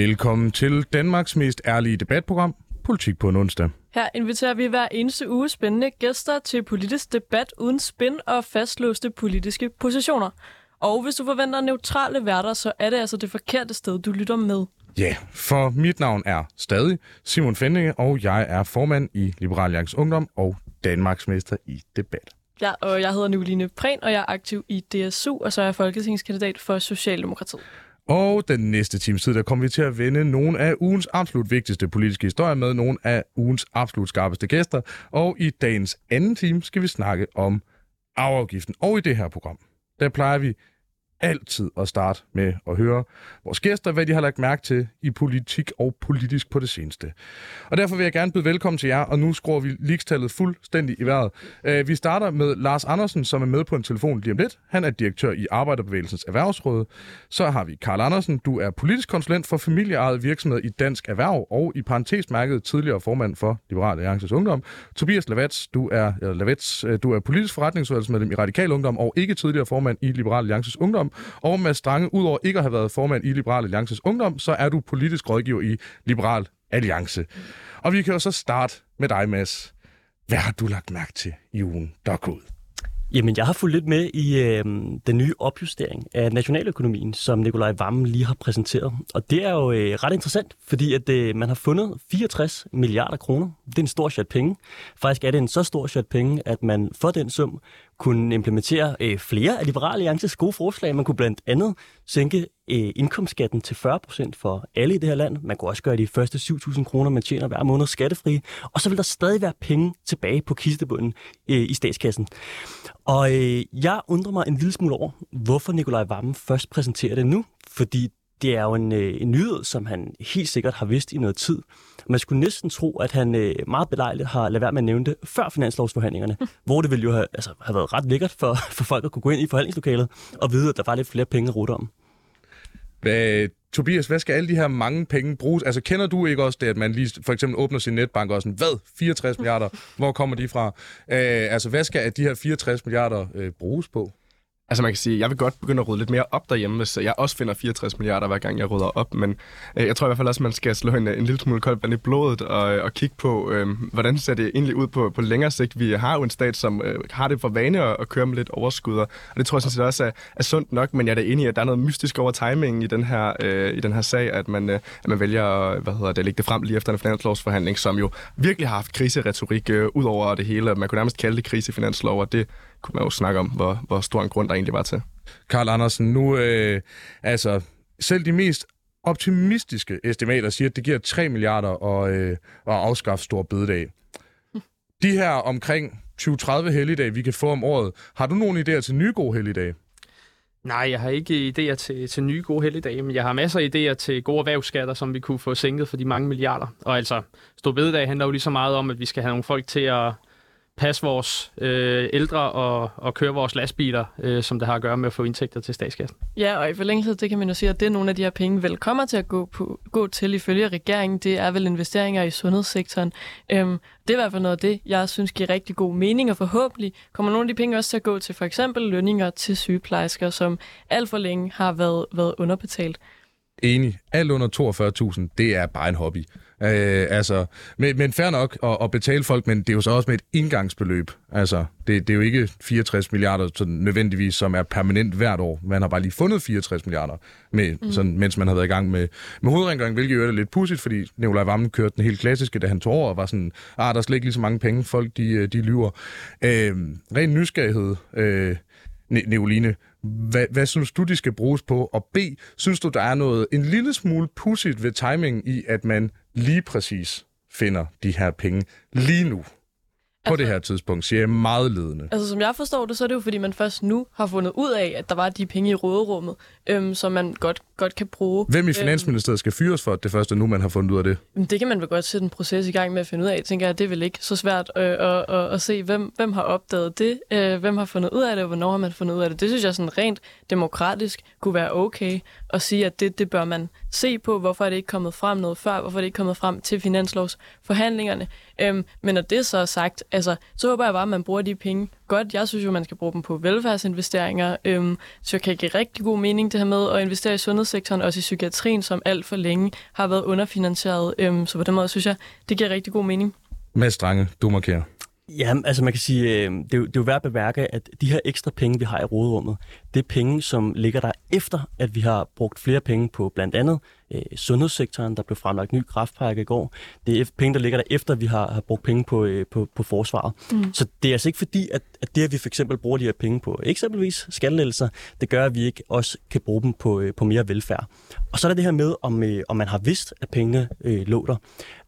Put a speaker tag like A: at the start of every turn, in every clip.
A: Velkommen til Danmarks mest ærlige debatprogram, Politik på en onsdag.
B: Her inviterer vi hver eneste uge spændende gæster til politisk debat uden spin og fastlåste politiske positioner. Og hvis du forventer neutrale værter, så er det altså det forkerte sted, du lytter med.
A: Ja, yeah, for mit navn er stadig Simon Fendinge, og jeg er formand i Liberal Alliance Ungdom og Danmarks mester i debat.
B: Ja, og jeg hedder Nicoline Prehn, og jeg er aktiv i DSU, og så er jeg folketingskandidat for Socialdemokratiet.
A: Og den næste times tid, der kommer vi til at vende nogle af ugens absolut vigtigste politiske historier med nogle af ugens absolut skarpeste gæster. Og i dagens anden time skal vi snakke om arveafgiften. Og i det her program, der plejer vi altid at starte med at høre vores gæster, hvad de har lagt mærke til i politik og politisk på det seneste. Og derfor vil jeg gerne byde velkommen til jer, og nu skruer vi ligestallet fuldstændig i vejret. Øh, vi starter med Lars Andersen, som er med på en telefon lige om lidt. Han er direktør i Arbejderbevægelsens Erhvervsråd. Så har vi Karl Andersen, du er politisk konsulent for familieejet virksomhed i Dansk Erhverv, og i parentesmærket tidligere formand for Liberal Alliances Ungdom. Tobias Lavats, du er, eller Lavets, øh, du er politisk forretningsudvalgsmedlem i Radikal Ungdom, og ikke tidligere formand i Liberal Alliances Ungdom. Og Mads Strange, udover ikke at have været formand i Liberal Alliances Ungdom, så er du politisk rådgiver i Liberal Alliance. Og vi kan jo så starte med dig, Mads. Hvad har du lagt mærke til i ugen, der er gået?
C: Jamen, jeg har fulgt lidt med i øh, den nye opjustering af nationaløkonomien, som Nikolaj Vammen lige har præsenteret. Og det er jo øh, ret interessant, fordi at øh, man har fundet 64 milliarder kroner. Det er en stor chat penge. Faktisk er det en så stor chat penge, at man for den sum kunne implementere øh, flere af Liberale Alliances gode forslag. Man kunne blandt andet sænke øh, indkomstskatten til 40% for alle i det her land. Man kunne også gøre de første 7.000 kroner, man tjener hver måned skattefri. Og så vil der stadig være penge tilbage på kistebunden øh, i statskassen. Og øh, jeg undrer mig en lille smule over, hvorfor Nikolaj Vammen først præsenterer det nu. Fordi det er jo en, øh, en nyhed, som han helt sikkert har vidst i noget tid. Man skulle næsten tro, at han øh, meget belejligt har lavet være med at nævne det før finanslovsforhandlingerne, mm. hvor det ville jo have, altså, have været ret lækkert for, for folk at kunne gå ind i forhandlingslokalet og vide, at der var lidt flere penge at rute om.
A: Hvad, Tobias, hvad skal alle de her mange penge bruges? Altså, kender du ikke også det, at man lige for eksempel åbner sin netbank og sådan, hvad? 64 milliarder? Hvor kommer de fra? Øh, altså, hvad skal de her 64 milliarder øh, bruges på?
D: Altså man kan sige, jeg vil godt begynde at rydde lidt mere op derhjemme, hvis jeg også finder 64 milliarder hver gang jeg rydder op, men øh, jeg tror i hvert fald også, at man skal slå en, en lille smule koldt vand i blodet og, øh, og kigge på, øh, hvordan ser det egentlig ud på, på længere sigt. Vi har jo en stat, som øh, har det for vane at, at køre med lidt overskud, og det tror jeg sådan set også er, er sundt nok, men jeg er da enig i, at der er noget mystisk over timingen i den her, øh, i den her sag, at man, øh, at man vælger at hvad hedder det, at lægge det frem lige efter en finanslovsforhandling, som jo virkelig har haft kriseretorik øh, ud over det hele. Man kunne nærmest kalde det krisefinanslov, og det kunne man jo snakke om, hvor, hvor stor en grund der egentlig var til.
A: Karl Andersen, nu øh, altså selv de mest optimistiske estimater siger, at det giver 3 milliarder og, øh, at afskaffe stor bededag. De her omkring 20-30 helligdage, vi kan få om året, har du nogle idéer til nye gode helligdage?
E: Nej, jeg har ikke idéer til, til nye gode helligdage, men jeg har masser af idéer til gode erhvervsskatter, som vi kunne få sænket for de mange milliarder. Og altså, stor bededag handler jo lige så meget om, at vi skal have nogle folk til at passe vores øh, ældre og, og køre vores lastbiler, øh, som det har at gøre med at få indtægter til statskassen.
B: Ja, og i forlængelse det kan man jo sige, at det er nogle af de her penge vel kommer til at gå, på, gå til ifølge regeringen. Det er vel investeringer i sundhedssektoren. Øhm, det er i hvert fald noget af det, jeg synes giver rigtig god mening, og forhåbentlig kommer nogle af de penge også til at gå til for eksempel lønninger til sygeplejersker, som alt for længe har været, været underbetalt.
A: Enig. Alt under 42.000, det er bare en hobby. Øh, altså, men, men fair nok at, at betale folk, men det er jo så også med et indgangsbeløb. Altså, det, det er jo ikke 64 milliarder sådan, nødvendigvis, som er permanent hvert år. Man har bare lige fundet 64 milliarder, med, mm. sådan, mens man har været i gang med, med hovedrengøring, hvilket jo er lidt pudsigt, fordi Nikolaj Vammen kørte den helt klassiske, da han tog over, og var sådan, ah, der er slet ikke lige så mange penge, folk de, de lyver. Øh, ren nysgerrighed, øh, Neoline, hvad, hvad synes du, de skal bruges på? Og B, synes du, der er noget en lille smule pudsigt ved timingen i, at man lige præcis finder de her penge lige nu? på altså, det her tidspunkt, siger jeg meget ledende.
B: Altså, som jeg forstår det, så er det jo, fordi man først nu har fundet ud af, at der var de penge i råderummet, øhm, som man godt, godt kan bruge.
A: Hvem i øhm, Finansministeriet skal fyres for det første nu, man har fundet ud af det?
B: Det kan man vel godt sætte en proces i gang med at finde ud af. Jeg tænker, at det er vel ikke så svært øh, at, at, at se, hvem, hvem har opdaget det, øh, hvem har fundet ud af det, og hvornår har man fundet ud af det. Det synes jeg sådan rent demokratisk kunne være okay at sige, at det, det, bør, man, se på, hvorfor er det ikke kommet frem noget før, hvorfor er det ikke kommet frem til finanslovsforhandlingerne. Øhm, men når det så er sagt, altså, så håber jeg bare, at man bruger de penge godt. Jeg synes jo, man skal bruge dem på velfærdsinvesteringer. Øhm, så jeg kan give rigtig god mening det her med at investere i sundhedssektoren, også i psykiatrien, som alt for længe har været underfinansieret. Øhm, så på den måde synes jeg, det giver rigtig god mening.
A: Mads Strange, du markerer.
C: Ja, altså man kan sige, øh, det, er jo, det er jo værd at bemærke, at de her ekstra penge, vi har i råderummet, det er penge, som ligger der efter, at vi har brugt flere penge på blandt andet øh, sundhedssektoren, der blev fremlagt ny kraftpakke i går. Det er penge, der ligger der efter, at vi har, har brugt penge på, øh, på, på forsvaret. Mm. Så det er altså ikke fordi, at, at det, at vi for eksempel bruger de her penge på eksempelvis skattelettelser, det gør, at vi ikke også kan bruge dem på, øh, på mere velfærd. Og så er der det her med, om, øh, om man har vidst, at pengene øh, lå der.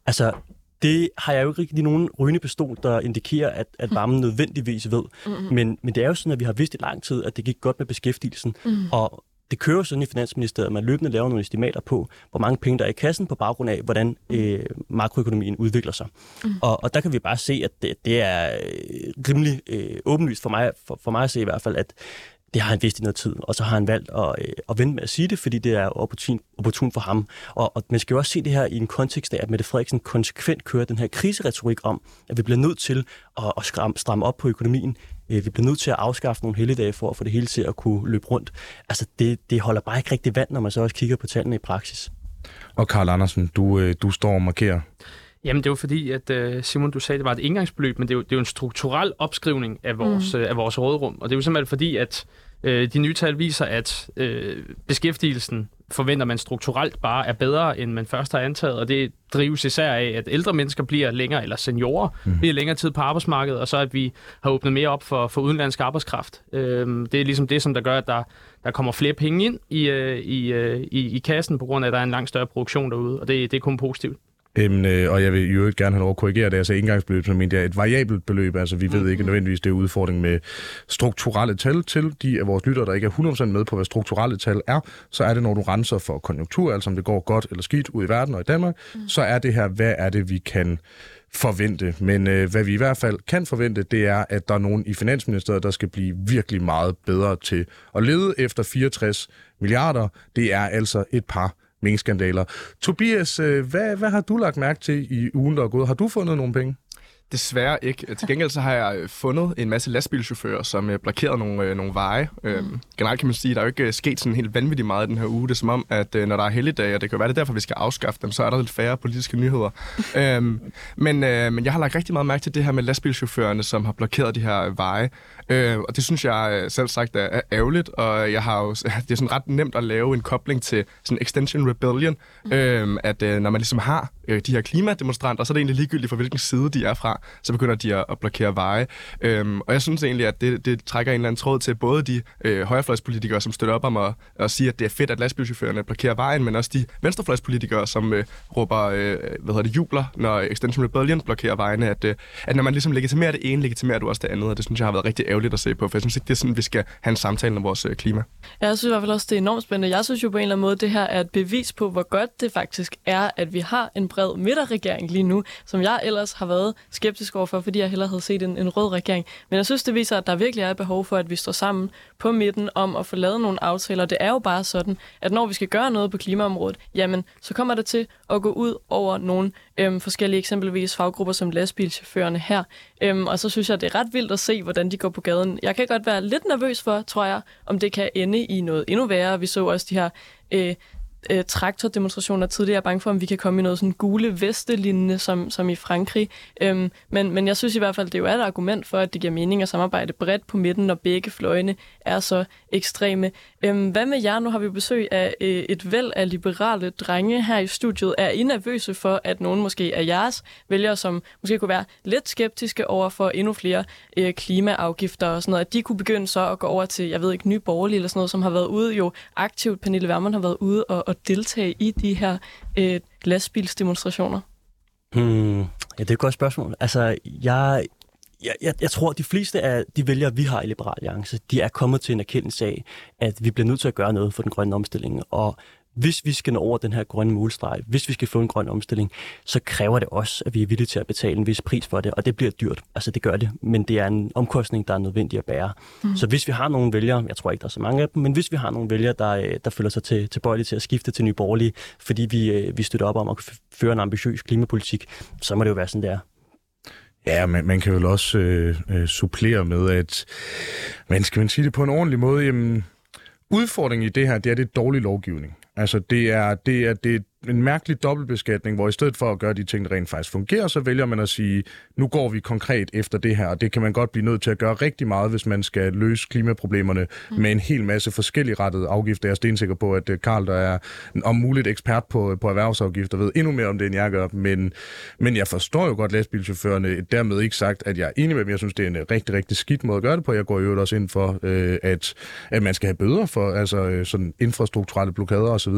C: Altså, det har jeg jo ikke rigtig nogen rygende pistol, der indikerer, at, at varmen nødvendigvis ved. Mm-hmm. Men, men det er jo sådan, at vi har vidst i lang tid, at det gik godt med beskæftigelsen. Mm. Og det kører sådan i Finansministeriet, at man løbende laver nogle estimater på, hvor mange penge der er i kassen på baggrund af, hvordan øh, makroøkonomien udvikler sig. Mm. Og, og der kan vi bare se, at det, det er øh, rimelig øh, åbenlyst for mig, for, for mig at se i hvert fald, at det har han vidst i noget tid, og så har han valgt at, øh, at vente med at sige det, fordi det er opportun, opportun for ham. Og, og man skal jo også se det her i en kontekst af, at Mette Frederiksen konsekvent kører den her kriseretorik om, at vi bliver nødt til at, at stramme, stramme op på økonomien. Øh, vi bliver nødt til at afskaffe nogle helligdage for at få det hele til at kunne løbe rundt. Altså, det, det holder bare ikke rigtig vand, når man så også kigger på tallene i praksis.
A: Og Karl Andersen, du, øh, du står og markerer.
E: Jamen, det var fordi, at Simon, du sagde, at det var et indgangsbeløb, men det er jo, det er jo en strukturel opskrivning af vores, mm. af vores rådrum. Og det er jo simpelthen fordi, at Øh, de nye tal viser, at øh, beskæftigelsen forventer man strukturelt bare er bedre, end man først har antaget, og det drives især af, at ældre mennesker bliver længere, eller seniorer mm. bliver længere tid på arbejdsmarkedet, og så at vi har åbnet mere op for, for udenlandsk arbejdskraft. Øh, det er ligesom det, som der gør, at der, der kommer flere penge ind i, øh, i, øh, i, i kassen, på grund af, at der er en langt større produktion derude, og det, det er kun positivt.
A: Øhm, øh, og jeg vil jo ikke gerne have lov at korrigere det, altså indgangsbeløb, som det er et variabelt beløb, altså vi ved mm-hmm. ikke nødvendigvis, det er udfordring med strukturelle tal til de af vores lyttere, der ikke er 100% med på, hvad strukturelle tal er, så er det, når du renser for konjunktur, altså om det går godt eller skidt ud i verden og i Danmark, mm. så er det her, hvad er det, vi kan forvente. Men øh, hvad vi i hvert fald kan forvente, det er, at der er nogen i Finansministeriet, der skal blive virkelig meget bedre til at lede efter 64 milliarder. Det er altså et par minkskandaler. Tobias, øh, hvad, hvad har du lagt mærke til i ugen, der er gået? Har du fundet nogle penge?
D: Desværre ikke. Til gengæld så har jeg øh, fundet en masse lastbilchauffører, som øh, blokerede nogle, øh, nogle veje. Mm. generelt kan man sige, at der er jo ikke sket sådan helt vanvittigt meget i den her uge. Det er som om, at når der er helligdage, og det kan være det derfor, vi skal afskaffe dem, så er der lidt færre politiske nyheder. øhm, men, øh, men jeg har lagt rigtig meget mærke til det her med lastbilchaufførerne, som har blokeret de her veje. Øh, og det synes jeg selv sagt er, er ærgerligt, og jeg har jo, det er sådan ret nemt at lave en kobling til sådan Extension Rebellion, mm. øh, at øh, når man ligesom har øh, de her klimademonstranter, så er det egentlig ligegyldigt for hvilken side de er fra, så begynder de at, at blokere veje. Øhm, og jeg synes egentlig, at det, det trækker en eller anden tråd til både de øh, højrefløjspolitikere, som støtter op om at, at sige, at det er fedt, at lastbilchaufførerne blokerer vejen, men også de venstrefløjspolitikere, som øh, råber, øh, hvad hedder det, jubler, når Extension Rebellion blokerer vejene, at, øh, at når man ligesom legitimerer det ene, legitimerer du også det andet, og det synes jeg har været rigtig ærgerligt at se på, for jeg synes ikke, det er sådan, vi skal have en samtale om vores øh, klima. klima.
B: Jeg synes i hvert fald også, det er enormt spændende. Jeg synes jo på en eller anden måde, det her er et bevis på, hvor godt det faktisk er, at vi har en bred midterregering lige nu, som jeg ellers har været skeptisk overfor, fordi jeg hellere havde set en, en rød regering. Men jeg synes, det viser, at der virkelig er behov for, at vi står sammen på midten om at få lavet nogle aftaler. Det er jo bare sådan, at når vi skal gøre noget på klimaområdet, jamen, så kommer det til at gå ud over nogle øhm, forskellige eksempelvis faggrupper som lastbilchaufførerne her. Øhm, og så synes jeg, det er ret vildt at se, hvordan de går på gaden. Jeg kan godt være lidt nervøs for, tror jeg, om det kan ende i noget endnu værre. Vi så også de her øh, øh, traktordemonstrationer tidligere. Jeg er bange for, om vi kan komme i noget sådan gule veste som, som i Frankrig. Øhm, men, men jeg synes i hvert fald, det jo er et argument for, at det giver mening at samarbejde bredt på midten, når begge fløjene er så ekstreme. Øhm, hvad med jer? Nu har vi besøg af øh, et væld af liberale drenge her i studiet. Er I nervøse for, at nogen måske af jeres vælgere, som måske kunne være lidt skeptiske over for endnu flere øh, klimaafgifter og sådan noget, at de kunne begynde så at gå over til, jeg ved ikke, nye borgerlige eller sådan noget, som har været ude jo aktivt, Pernille Wermann har været ude og, at deltage i de her øh, lastbilsdemonstrationer?
C: Hmm, ja, det er et godt spørgsmål. Altså, jeg, jeg, jeg, jeg tror, at de fleste af de vælgere, vi har i Liberal Alliance, de er kommet til en erkendelse af, at vi bliver nødt til at gøre noget for den grønne omstilling. Og hvis vi skal nå over den her grønne målstreg, hvis vi skal få en grøn omstilling, så kræver det også, at vi er villige til at betale en vis pris for det, og det bliver dyrt. Altså det gør det, men det er en omkostning, der er nødvendig at bære. Mm. Så hvis vi har nogle vælgere, jeg tror ikke, der er så mange af dem, men hvis vi har nogle vælgere, der, øh, der føler sig til, tilbøjelige til at skifte til Nye Borgerlige, fordi vi, øh, vi støtter op om at føre en ambitiøs klimapolitik, så må det jo være sådan, det er.
A: Ja, men man kan vel også øh, øh, supplere med, at man skal man sige det på en ordentlig måde, jamen, udfordringen i det her, det er, det er dårlig lovgivning. Altså, det er, det er, det, en mærkelig dobbeltbeskatning, hvor i stedet for at gøre de ting, der rent faktisk fungerer, så vælger man at sige, nu går vi konkret efter det her, og det kan man godt blive nødt til at gøre rigtig meget, hvis man skal løse klimaproblemerne mm. med en hel masse forskellige rettede afgifter. Jeg er stensikker på, at Karl, der er om muligt ekspert på, på erhvervsafgifter, ved endnu mere om det, end jeg gør, men, men jeg forstår jo godt lastbilchaufførerne, dermed ikke sagt, at jeg er enig med dem. Jeg synes, det er en rigtig, rigtig skidt måde at gøre det på. Jeg går jo også ind for, øh, at, at man skal have bøder for altså, øh, sådan infrastrukturelle blokader osv.,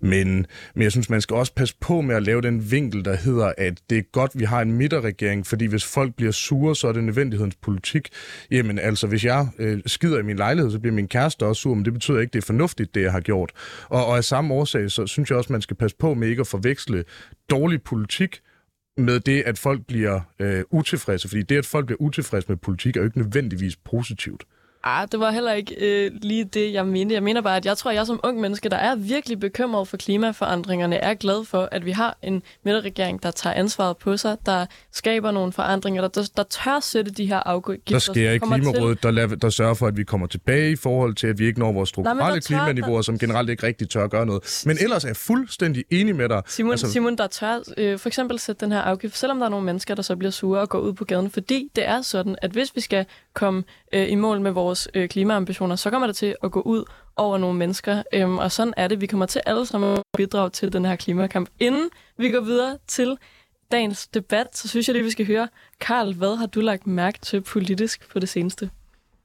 A: men, men jeg synes, man skal også passe på med at lave den vinkel, der hedder, at det er godt, vi har en midterregering, fordi hvis folk bliver sure, så er det nødvendighedens politik. Jamen altså, hvis jeg øh, skider i min lejlighed, så bliver min kæreste også sur, men det betyder ikke, det er fornuftigt, det jeg har gjort. Og, og af samme årsag, så synes jeg også, man skal passe på med ikke at forveksle dårlig politik med det, at folk bliver øh, utilfredse. Fordi det, at folk bliver utilfredse med politik, er jo ikke nødvendigvis positivt.
B: Ah, det var heller ikke øh, lige det, jeg mente. Jeg mener bare, at jeg tror, at jeg som ung menneske, der er virkelig bekymret for klimaforandringerne, er glad for, at vi har en midterregering, der tager ansvaret på sig, der skaber nogle forandringer, der, der, der tør sætte de her afgifter.
A: Der sker i Klimarådet, til... der, laver, der sørger for, at vi kommer tilbage i forhold til, at vi ikke når vores strukturelle klimaniveauer, der... som generelt ikke rigtig tør gøre noget. Men ellers er jeg fuldstændig enig med dig.
B: Simon, altså... Simon der tør øh, for eksempel sætte den her afgift, selvom der er nogle mennesker, der så bliver sure og går ud på gaden, fordi det er sådan, at hvis vi skal komme øh, i mål med vores øh, klimaambitioner, så kommer det til at gå ud over nogle mennesker. Øhm, og sådan er det. Vi kommer til alle sammen at bidrage til den her klimakamp. Inden vi går videre til dagens debat, så synes jeg lige, vi skal høre, Karl, hvad har du lagt mærke til politisk på det seneste?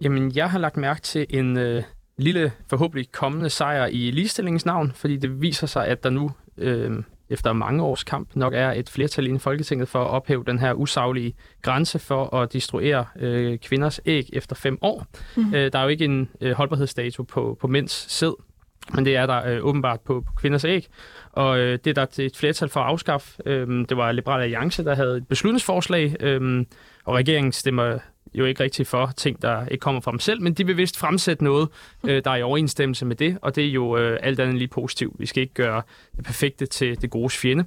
E: Jamen, jeg har lagt mærke til en øh, lille, forhåbentlig kommende sejr i ligestillingsnavn, fordi det viser sig, at der nu øh, efter mange års kamp nok er et flertal i Folketinget for at ophæve den her usaglige grænse for at destruere øh, kvinders æg efter fem år. Mm. Øh, der er jo ikke en øh, holdbarhedsdato på, på mænds sæd, men det er der øh, åbenbart på, på kvinders æg. Og øh, det er der et flertal for at afskaffe. Øh, det var Liberal Alliance, der havde et beslutningsforslag, øh, og regeringen stemmer jo ikke rigtig for ting, der ikke kommer fra dem selv, men de vil vist fremsætte noget, øh, der er i overensstemmelse med det, og det er jo øh, alt andet lige positivt. Vi skal ikke gøre det perfekte til det gode fjende.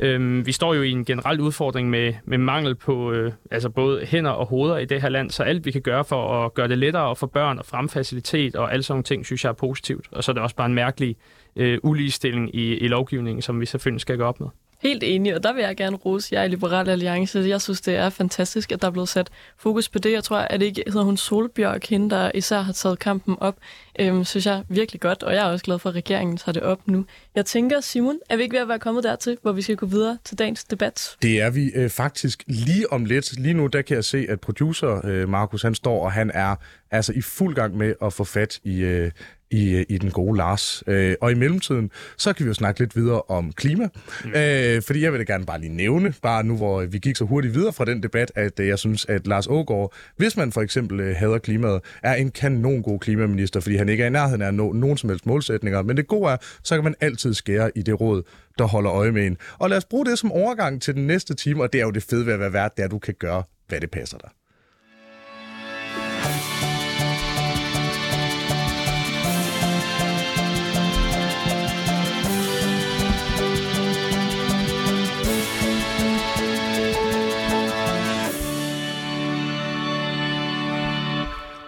E: Øhm, vi står jo i en generel udfordring med, med mangel på øh, altså både hænder og hoveder i det her land, så alt vi kan gøre for at gøre det lettere for børn og fremfacilitet og alle sådan ting, synes jeg er positivt. Og så er det også bare en mærkelig øh, uligestilling i, i lovgivningen, som vi selvfølgelig skal gøre op med.
B: Helt enig, og der vil jeg gerne rose jer i Liberal Alliance. Jeg synes, det er fantastisk, at der er blevet sat fokus på det. Jeg tror, at det ikke hedder hun Solbjørk, hende, der især har taget kampen op. Øhm, synes jeg virkelig godt, og jeg er også glad for, at regeringen tager det op nu. Jeg tænker, Simon, er vi ikke ved at være kommet dertil, hvor vi skal gå videre til dagens debat?
A: Det er vi øh, faktisk lige om lidt. Lige nu, der kan jeg se, at producer øh, Markus, han står, og han er altså i fuld gang med at få fat i, øh, i, i den gode Lars. Øh, og i mellemtiden, så kan vi jo snakke lidt videre om klima. Mm. Øh, fordi jeg vil da gerne bare lige nævne, bare nu hvor vi gik så hurtigt videre fra den debat, at øh, jeg synes, at Lars Ågaard, hvis man for eksempel øh, hader klimaet, er en kanon god klimaminister, fordi han ikke er i nærheden af at nå nogen som helst målsætninger. Men det gode er, så kan man altid skære i det råd, der holder øje med en. Og lad os bruge det som overgang til den næste time, og det er jo det fede ved at være vært, det er, at du kan gøre, hvad det passer dig.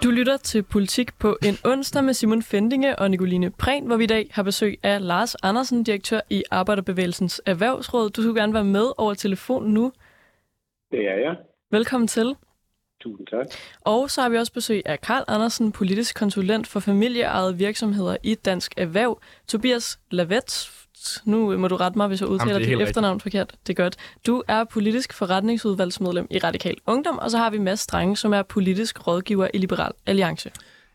B: Du lytter til Politik på en onsdag med Simon Fendinge og Nicoline Prehn, hvor vi i dag har besøg af Lars Andersen, direktør i Arbejderbevægelsens Erhvervsråd. Du skulle gerne være med over telefonen nu.
F: Det er jeg.
B: Velkommen til.
F: Tusind tak.
B: Og så har vi også besøg af Karl Andersen, politisk konsulent for familieejede virksomheder i Dansk Erhverv. Tobias Lavets, nu må du rette mig, hvis jeg udtaler dit efternavn forkert. Det er godt. Du er politisk forretningsudvalgsmedlem i Radikal Ungdom, og så har vi Mads Strenge, som er politisk rådgiver i Liberal Alliance.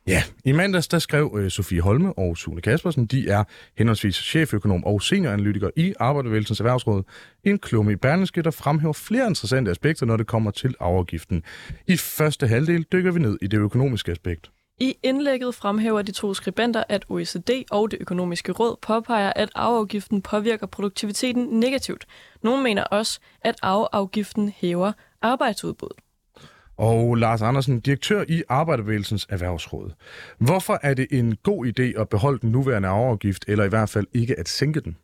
A: Ja, i mandags der skrev øh, Sofie Holme og Sune Kaspersen, de er henholdsvis cheføkonom og senioranalytiker i Arbejdervægelsens Erhvervsråd, en klumme i Berlingske, der fremhæver flere interessante aspekter, når det kommer til afgiften. I første halvdel dykker vi ned i det økonomiske aspekt.
B: I indlægget fremhæver de to skribenter, at OECD og det økonomiske råd påpeger, at arveafgiften påvirker produktiviteten negativt. Nogle mener også, at arveafgiften hæver arbejdsudbuddet.
A: Og Lars Andersen, direktør i Arbejderbevægelsens Erhvervsråd. Hvorfor er det en god idé at beholde den nuværende arveafgift, eller i hvert fald ikke at sænke den?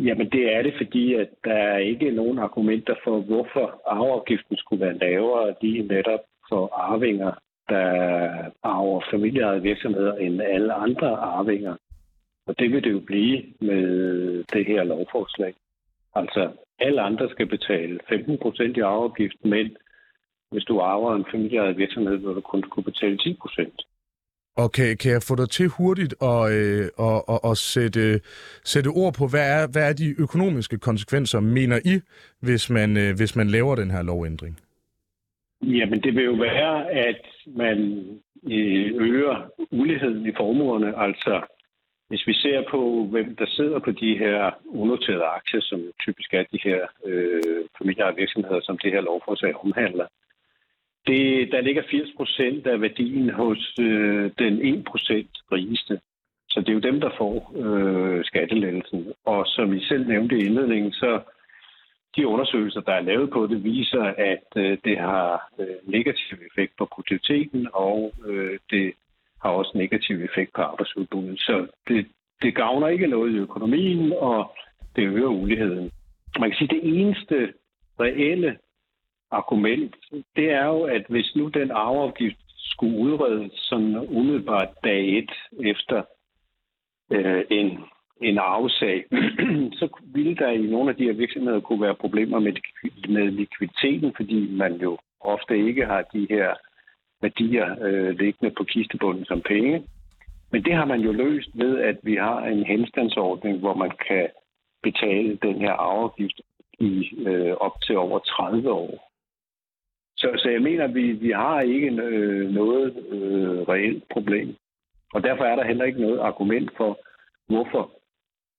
F: Jamen det er det, fordi at der er ikke nogen argumenter for, hvorfor arveafgiften skulle være lavere lige netop for arvinger, der arver familieejede virksomheder end alle andre arvinger. Og det vil det jo blive med det her lovforslag. Altså, alle andre skal betale 15 procent i arveafgift, men hvis du arver en familieejet virksomhed, vil du kun kunne betale 10 procent.
A: Okay, kan, jeg få dig til hurtigt at, øh, og, og, og sætte, sætte ord på, hvad er, hvad er de økonomiske konsekvenser, mener I, hvis man, øh, hvis man laver den her lovændring?
F: Jamen, det vil jo være, at man øh, øger uligheden i formuerne. Altså, hvis vi ser på, hvem der sidder på de her unoterede aktier, som typisk er de her øh, familieejede virksomheder, som det her lovforslag omhandler, det, der ligger 80 procent af værdien hos øh, den 1 procent rigeste. Så det er jo dem, der får øh, skattelettelsen. Og som I selv nævnte i indledningen, så de undersøgelser, der er lavet på det, viser, at øh, det har øh, negativ effekt på produktiviteten, og øh, det har også negativ effekt på arbejdsudbuddet. Så det, det gavner ikke noget i økonomien, og det øger uligheden. Man kan sige, at det eneste reelle argument, det er jo, at hvis nu den arveafgift skulle udredes sådan umiddelbart dag et efter øh, en, en arvesag, så ville der i nogle af de her virksomheder kunne være problemer med, med likviditeten, fordi man jo ofte ikke har de her værdier øh, liggende på kistebunden som penge. Men det har man jo løst ved, at vi har en henstandsordning, hvor man kan betale den her afgift i øh, op til over 30 år. Så, så jeg mener, at vi, vi har ikke øh, noget øh, reelt problem. Og derfor er der heller ikke noget argument for, hvorfor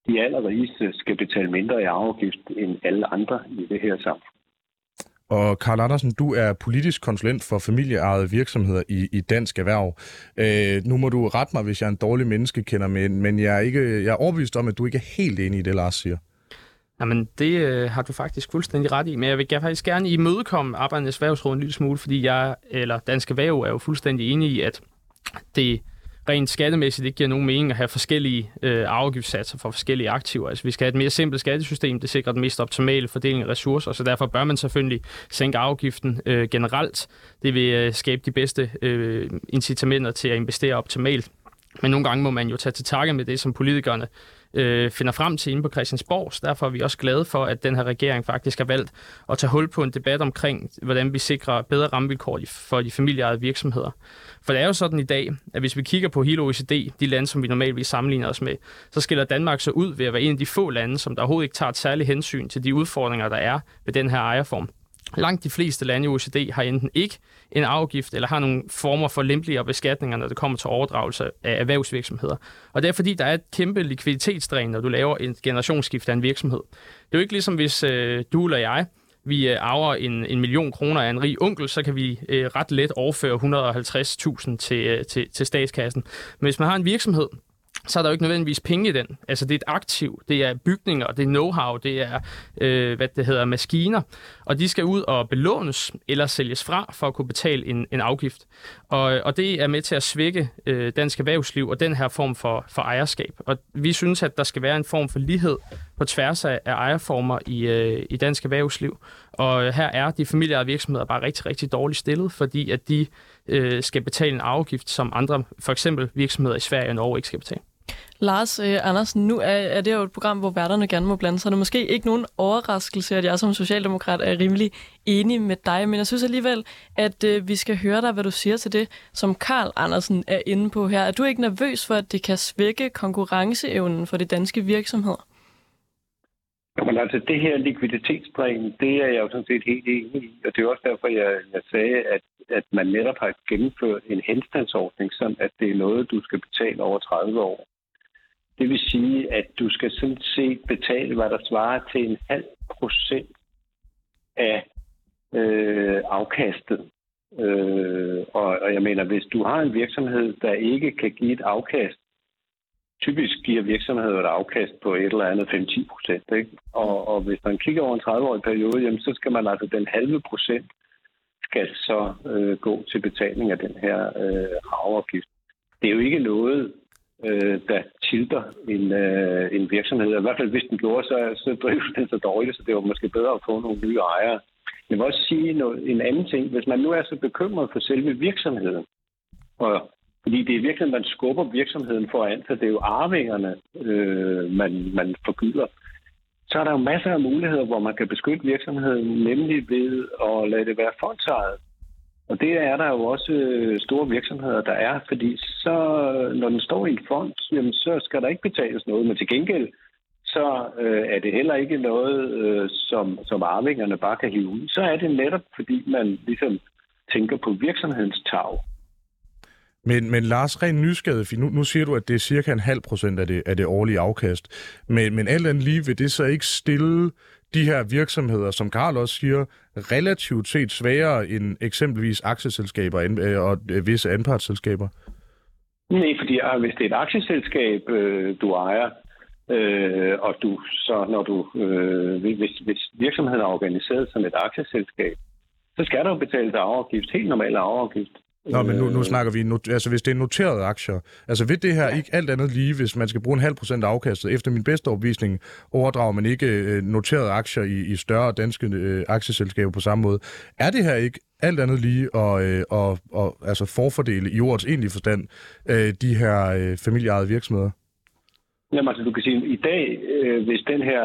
F: de allerrigeste skal betale mindre i afgift end alle andre i det her samfund.
A: Og Karl Andersen, du er politisk konsulent for familieejede virksomheder i, i Dansk Erhverv. Øh, nu må du rette mig, hvis jeg er en dårlig menneske kender, men, men jeg, er ikke, jeg er overbevist om, at du ikke er helt enig i det, Lars siger.
E: Jamen, det øh, har du faktisk fuldstændig ret i, men jeg vil faktisk gerne imødekomme Arbejdernes Erhvervsråd en lille smule, fordi jeg, eller Danske Erhverv, er jo fuldstændig enig i, at det rent skattemæssigt ikke giver nogen mening at have forskellige øh, afgiftssatser for forskellige aktiver. Altså, vi skal have et mere simpelt skattesystem, det sikrer den mest optimale fordeling af ressourcer, så derfor bør man selvfølgelig sænke afgiften øh, generelt. Det vil øh, skabe de bedste øh, incitamenter til at investere optimalt. Men nogle gange må man jo tage til takke med det, som politikerne øh, finder frem til inde på Christiansborg. Derfor er vi også glade for, at den her regering faktisk har valgt at tage hul på en debat omkring, hvordan vi sikrer bedre rammevilkår for de familieejede virksomheder. For det er jo sådan i dag, at hvis vi kigger på hele OECD, de lande, som vi normalt sammenligner os med, så skiller Danmark sig ud ved at være en af de få lande, som der overhovedet ikke tager et særligt hensyn til de udfordringer, der er ved den her ejerform. Langt de fleste lande i OECD har enten ikke en afgift eller har nogle former for lempeligere beskatninger, når det kommer til overdragelse af erhvervsvirksomheder. Og det er fordi, der er et kæmpe likviditetsdræn, når du laver en generationsskift af en virksomhed. Det er jo ikke ligesom, hvis øh, du eller jeg vi øh, arver en, en million kroner af en rig onkel, så kan vi øh, ret let overføre 150.000 til, øh, til, til statskassen. Men hvis man har en virksomhed, så er der jo ikke nødvendigvis penge i den. Altså det er et aktiv, det er bygninger, det er know-how, det er, øh, hvad det hedder, maskiner, og de skal ud og belånes eller sælges fra for at kunne betale en, en afgift. Og, og det er med til at svække øh, dansk erhvervsliv og den her form for, for ejerskab. Og vi synes, at der skal være en form for lighed på tværs af, af ejerformer i, øh, i dansk erhvervsliv. Og her er de familieejede virksomheder bare rigtig, rigtig dårligt stillet, fordi at de øh, skal betale en afgift, som andre, for eksempel virksomheder i Sverige og Norge, ikke skal betale.
B: Lars øh, Andersen, nu er, er det jo et program, hvor værterne gerne må blande sig. Det er måske ikke nogen overraskelse, at jeg som socialdemokrat er rimelig enig med dig, men jeg synes alligevel, at øh, vi skal høre dig, hvad du siger til det, som Karl Andersen er inde på her. Er du ikke nervøs for, at det kan svække konkurrenceevnen for de danske virksomheder?
F: Jamen altså, det her likviditetsplan, det er jeg jo sådan set helt enig i, og det er også derfor, jeg, jeg sagde, at, at man netop har gennemført en henstandsordning, sådan at det er noget, du skal betale over 30 år. Det vil sige, at du skal sådan set betale, hvad der svarer til en halv procent af øh, afkastet. Øh, og, og jeg mener, hvis du har en virksomhed, der ikke kan give et afkast, typisk giver virksomheder et afkast på et eller andet 5-10 procent. Og, og hvis man kigger over en 30-årig periode, jamen, så skal man altså den halve procent skal så øh, gå til betaling af den her øh, afgift. Det er jo ikke noget, øh, der tilter en, øh, en virksomhed. I hvert fald hvis den gjorde, så, så drev den så dårligt, så det var måske bedre at få nogle nye ejere. Jeg vil også sige noget, en anden ting. Hvis man nu er så bekymret for selve virksomheden, og fordi det er virkelig, man skubber virksomheden foran, så det er jo arvingerne, øh, man, man forgylder. Så er der jo masser af muligheder, hvor man kan beskytte virksomheden, nemlig ved at lade det være fondsejet. Og det er der jo også øh, store virksomheder, der er, fordi så, når den står i en fond, jamen, så skal der ikke betales noget, men til gengæld, så øh, er det heller ikke noget, øh, som, som arvingerne bare kan hive ud. Så er det netop, fordi man ligesom tænker på virksomhedens tag.
A: Men, men Lars, ren nysgerrighed, nu, nu siger du, at det er cirka en halv procent af det, af det årlige afkast. Men, men alt andet lige vil det så ikke stille de her virksomheder, som Karl også siger, relativt set sværere end eksempelvis aktieselskaber øh, og øh, visse anpartsselskaber?
F: Nej, fordi ah, hvis det er et aktieselskab, øh, du ejer, øh, og du så når du øh, hvis, hvis virksomheden er organiseret som et aktieselskab, så skal der jo betale afgift, helt normal afgift.
A: Nå, men nu, nu snakker vi, not, altså hvis det er noterede aktier, altså ved det her ja. ikke alt andet lige, hvis man skal bruge en halv procent af afkastet, efter min bedste overbevisning, overdrager man ikke øh, noterede aktier i, i større danske øh, aktieselskaber på samme måde. Er det her ikke alt andet lige at øh, og, og, altså forfordele i ordets egentlige forstand øh, de her øh, familieejede virksomheder?
F: Jamen altså, du kan sige, at i dag, øh, hvis den her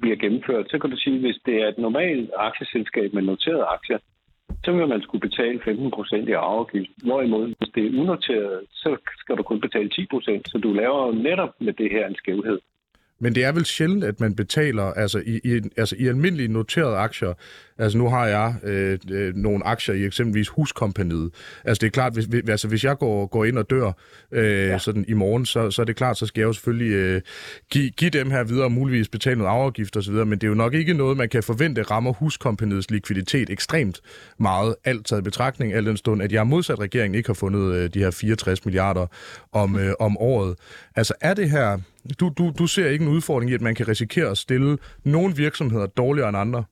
F: bliver gennemført, så kan du sige, at hvis det er et normalt aktieselskab med noterede aktier, så vil man skulle betale 15 procent i afgift. Hvorimod, hvis det er unoteret, så skal du kun betale 10 procent. Så du laver netop med det her en skævhed.
A: Men det er vel sjældent, at man betaler altså i, i, altså i almindelige noterede aktier. Altså nu har jeg øh, øh, nogle aktier i eksempelvis Huskompaniet. Altså det er klart, hvis, altså, hvis jeg går, går ind og dør øh, ja. sådan i morgen, så, så er det klart, så skal jeg jo selvfølgelig øh, give, give dem her videre og muligvis betale noget afgift osv., men det er jo nok ikke noget, man kan forvente rammer Huskompaniets likviditet ekstremt meget, alt taget i betragtning, al den stund, at jeg modsat regeringen ikke har fundet øh, de her 64 milliarder om, øh, om året. Altså er det her du, du, du ser ikke en udfordring i, at man kan risikere at stille nogle virksomheder dårligere end andre?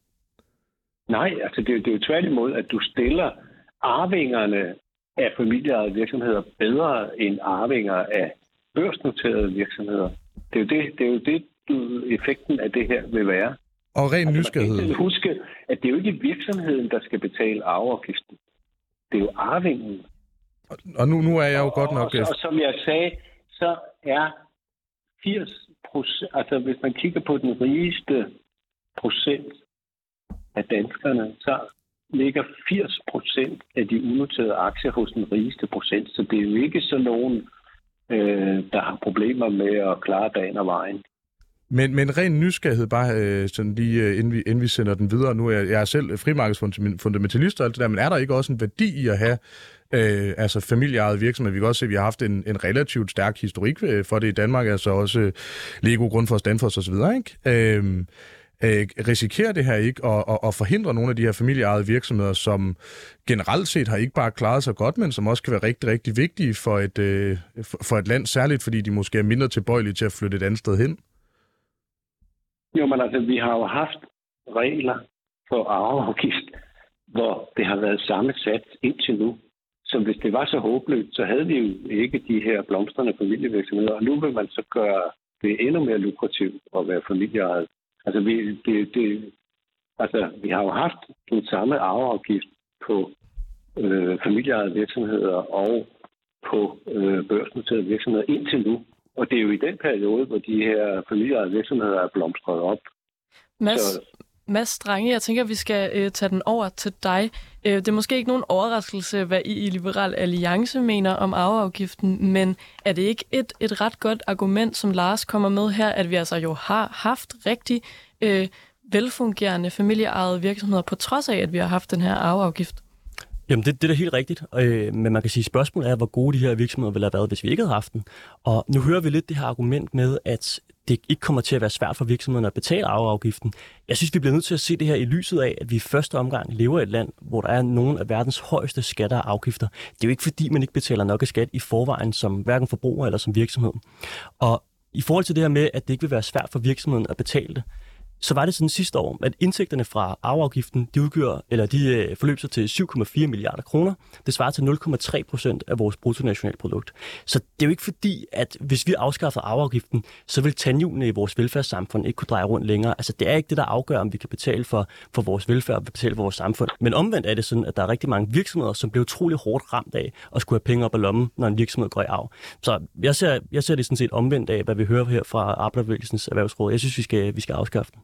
F: Nej, altså det, det er jo tværtimod, at du stiller arvingerne af familieejede virksomheder bedre end arvinger af børsnoterede virksomheder. Det er jo det, det, er jo det du, effekten af det her vil være.
A: Og ren altså, nysgerrighed.
F: Man huske, at det er jo ikke virksomheden, der skal betale arveafgiften. Det er jo arvingen.
A: Og, og nu, nu er jeg jo
F: og,
A: godt nok...
F: Og, og, og som jeg sagde, så er 80 procent, altså hvis man kigger på den rigeste procent af danskerne, så ligger 80 procent af de unoterede aktier hos den rigeste procent. Så det er jo ikke så nogen, øh, der har problemer med at klare dagen og vejen.
A: Men, men ren nysgerrighed, bare øh, sådan lige øh, inden, vi, inden vi sender den videre. Nu er jeg, jeg er selv frimarkedsfundamentalist og alt det der, men er der ikke også en værdi i at have øh, altså familieejede virksomheder. Vi kan også se, at vi har haft en, en relativt stærk historik øh, for det i Danmark, altså også øh, Lego, Grundfos, Danfoss osv., ikke? Øh, øh, risikerer det her ikke at, at, at forhindre nogle af de her familieejede virksomheder, som generelt set har ikke bare klaret sig godt, men som også kan være rigtig, rigtig vigtige for et, øh, for et land, særligt fordi de måske er mindre tilbøjelige til at flytte et andet sted hen?
F: Jo, men altså, vi har jo haft regler for arveafgift, hvor det har været samme sats indtil nu. Så hvis det var så håbløst, så havde vi jo ikke de her blomstrende familievirksomheder. Og nu vil man så gøre det endnu mere lukrativt at være familieejet. Altså vi, det, det, altså, vi har jo haft den samme arveafgift på øh, familieejede virksomheder og på øh, børsnoterede virksomheder indtil nu. Og det er jo i den periode, hvor de her familieejede virksomheder er blomstret op.
B: Mads, så, Mads Strange, jeg tænker, at vi skal øh, tage den over til dig. Øh, det er måske ikke nogen overraskelse, hvad I i Liberal Alliance mener om arveafgiften, men er det ikke et, et ret godt argument, som Lars kommer med her, at vi altså jo har haft rigtig øh, velfungerende familieejede virksomheder, på trods af, at vi har haft den her arveafgift?
C: Jamen, det, det er da helt rigtigt. Øh, men man kan sige, at spørgsmålet er, hvor gode de her virksomheder ville have været, hvis vi ikke havde haft den. Og nu hører vi lidt det her argument med, at det ikke kommer til at være svært for virksomhederne at betale arveafgiften. Jeg synes, vi bliver nødt til at se det her i lyset af, at vi i første omgang lever i et land, hvor der er nogle af verdens højeste skatter og afgifter. Det er jo ikke fordi, man ikke betaler nok af skat i forvejen som hverken forbruger eller som virksomhed. Og i forhold til det her med, at det ikke vil være svært for virksomheden at betale det, så var det sådan sidste år, at indtægterne fra arveafgiften, de udgør, eller de øh, forløb sig til 7,4 milliarder kroner. Det svarer til 0,3 procent af vores bruttonationalprodukt. Så det er jo ikke fordi, at hvis vi afskaffer arveafgiften, så vil tandhjulene i vores velfærdssamfund ikke kunne dreje rundt længere. Altså det er ikke det, der afgør, om vi kan betale for, for vores velfærd og betale for vores samfund. Men omvendt er det sådan, at der er rigtig mange virksomheder, som bliver utrolig hårdt ramt af at skulle have penge op af lommen, når en virksomhed går i arv. Så jeg ser, jeg ser det sådan set omvendt af, hvad vi hører her fra Arbejderbevægelsens Erhvervsråd. Jeg synes, vi skal, vi skal afskaffe den.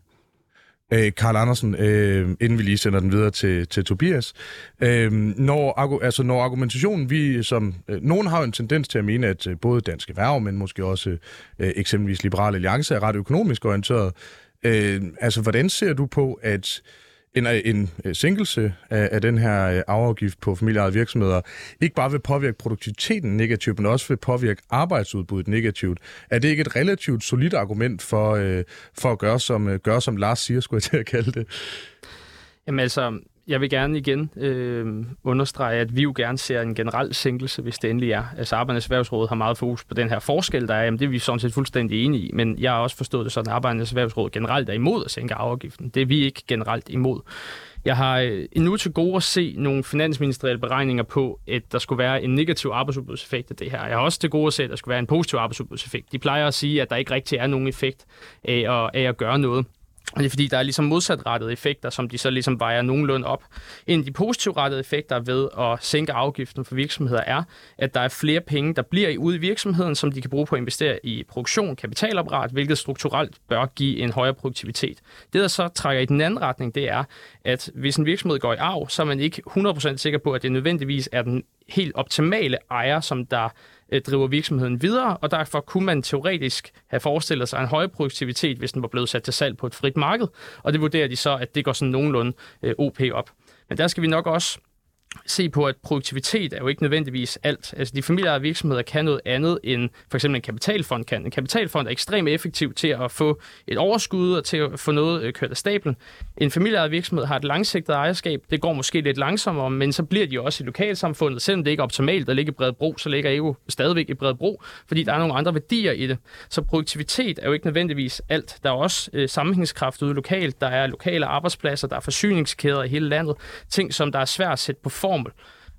A: Øh, Karl Andersen, øh, inden vi lige sender den videre til, til Tobias. Øh, når, altså, når argumentationen, vi som... Øh, nogen har jo en tendens til at mene, at øh, både danske Erhverv, men måske også øh, eksempelvis Liberale Alliance er ret økonomisk orienteret. Øh, altså, hvordan ser du på, at en, en øh, sænkelse af, af den her øh, afgift på familieejede virksomheder ikke bare vil påvirke produktiviteten negativt, men også vil påvirke arbejdsudbuddet negativt. Er det ikke et relativt solidt argument for, øh, for at gøre som, øh, gøre som Lars siger, skulle jeg til at kalde det?
E: Jamen altså, jeg vil gerne igen øh, understrege, at vi jo gerne ser en generel sænkelse, hvis det endelig er. Altså Arbejdernes Erhvervsråd har meget fokus på den her forskel, der er. Jamen, det er vi sådan set fuldstændig enige i. Men jeg har også forstået det sådan, at Arbejdernes Erhvervsråd generelt er imod at sænke afgiften. Det er vi ikke generelt imod. Jeg har øh, endnu til gode at se nogle finansministerielle beregninger på, at der skulle være en negativ arbejdsudbudseffekt af det her. Jeg har også til gode at se, at der skulle være en positiv arbejdsudbudseffekt. De plejer at sige, at der ikke rigtig er nogen effekt af at, af at gøre noget. Og det er fordi, der er ligesom modsatrettede effekter, som de så ligesom vejer nogenlunde op. En af de positivt rettede effekter ved at sænke afgiften for virksomheder er, at der er flere penge, der bliver ude i virksomheden, som de kan bruge på at investere i produktion, kapitalapparat, hvilket strukturelt bør give en højere produktivitet. Det, der så trækker i den anden retning, det er, at hvis en virksomhed går i arv, så er man ikke 100% sikker på, at det nødvendigvis er den helt optimale ejer, som der øh, driver virksomheden videre, og derfor kunne man teoretisk have forestillet sig en høj produktivitet, hvis den var blevet sat til salg på et frit marked, og det vurderer de så, at det går sådan nogenlunde øh, OP op. Men der skal vi nok også se på, at produktivitet er jo ikke nødvendigvis alt. Altså de familieejede virksomheder kan noget andet end for eksempel en kapitalfond kan. En kapitalfond er ekstremt effektiv til at få et overskud og til at få noget øh, kørt af stablen. En familieejet virksomhed har et langsigtet ejerskab. Det går måske lidt langsommere, men så bliver de også i lokalsamfundet. Selvom det ikke er optimalt at ligge i Bredebro, så ligger EU stadigvæk i Bredebro, fordi der er nogle andre værdier i det. Så produktivitet er jo ikke nødvendigvis alt. Der er også øh, sammenhængskraft ude lokalt. Der er lokale arbejdspladser, der er forsyningskæder i hele landet. Ting, som der er svært at sætte på formel.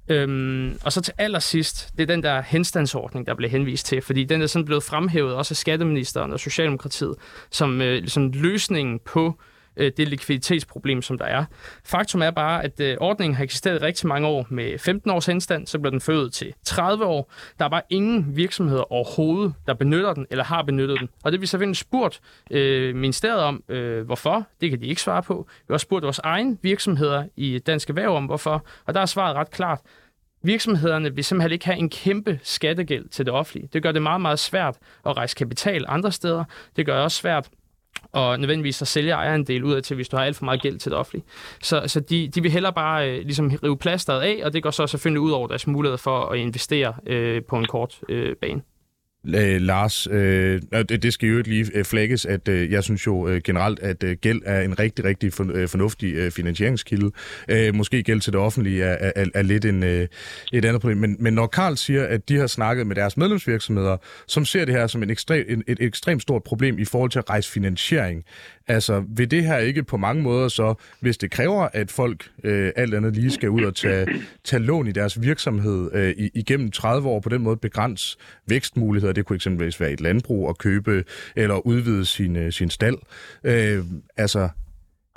E: Øhm, og så til allersidst, det er den der henstandsordning, der blev henvist til, fordi den er sådan blevet fremhævet også af skatteministeren og Socialdemokratiet som øh, som løsningen på øh, Øh, det likviditetsproblem, som der er. Faktum er bare, at øh, ordningen har eksisteret rigtig mange år med 15 års henstand, så blev den født til 30 år. Der er bare ingen virksomheder overhovedet, der benytter den eller har benyttet den. Og det vi selvfølgelig spurgt øh, ministeriet om, øh, hvorfor. Det kan de ikke svare på. Vi har også spurgt vores egen virksomheder i Dansk Erhverv om, hvorfor. Og der er svaret ret klart. Virksomhederne vil simpelthen ikke have en kæmpe skattegæld til det offentlige. Det gør det meget, meget svært at rejse kapital andre steder. Det gør det også svært og nødvendigvis så sælge ejerandel ud af til, hvis du har alt for meget gæld til det offentlige. Så, så de, de vil hellere bare øh, ligesom rive plasteret af, og det går så selvfølgelig ud over deres mulighed for at investere øh, på en kort øh, bane.
A: Øh, Lars, øh, det skal jo ikke lige øh, flækkes, at øh, jeg synes jo øh, generelt, at øh, gæld er en rigtig, rigtig for, øh, fornuftig øh, finansieringskilde. Øh, måske gæld til det offentlige er, er, er lidt en, øh, et andet problem. Men, men når Karl siger, at de har snakket med deres medlemsvirksomheder, som ser det her som en ekstrem, en, et ekstremt stort problem i forhold til at rejse finansiering, Altså, vil det her ikke på mange måder så, hvis det kræver, at folk øh, alt andet lige skal ud og tage, tage lån i deres virksomhed øh, igennem 30 år, på den måde begrænse vækstmuligheder. Det kunne eksempelvis være et landbrug at købe eller udvide sin, øh, sin stald. Øh, altså,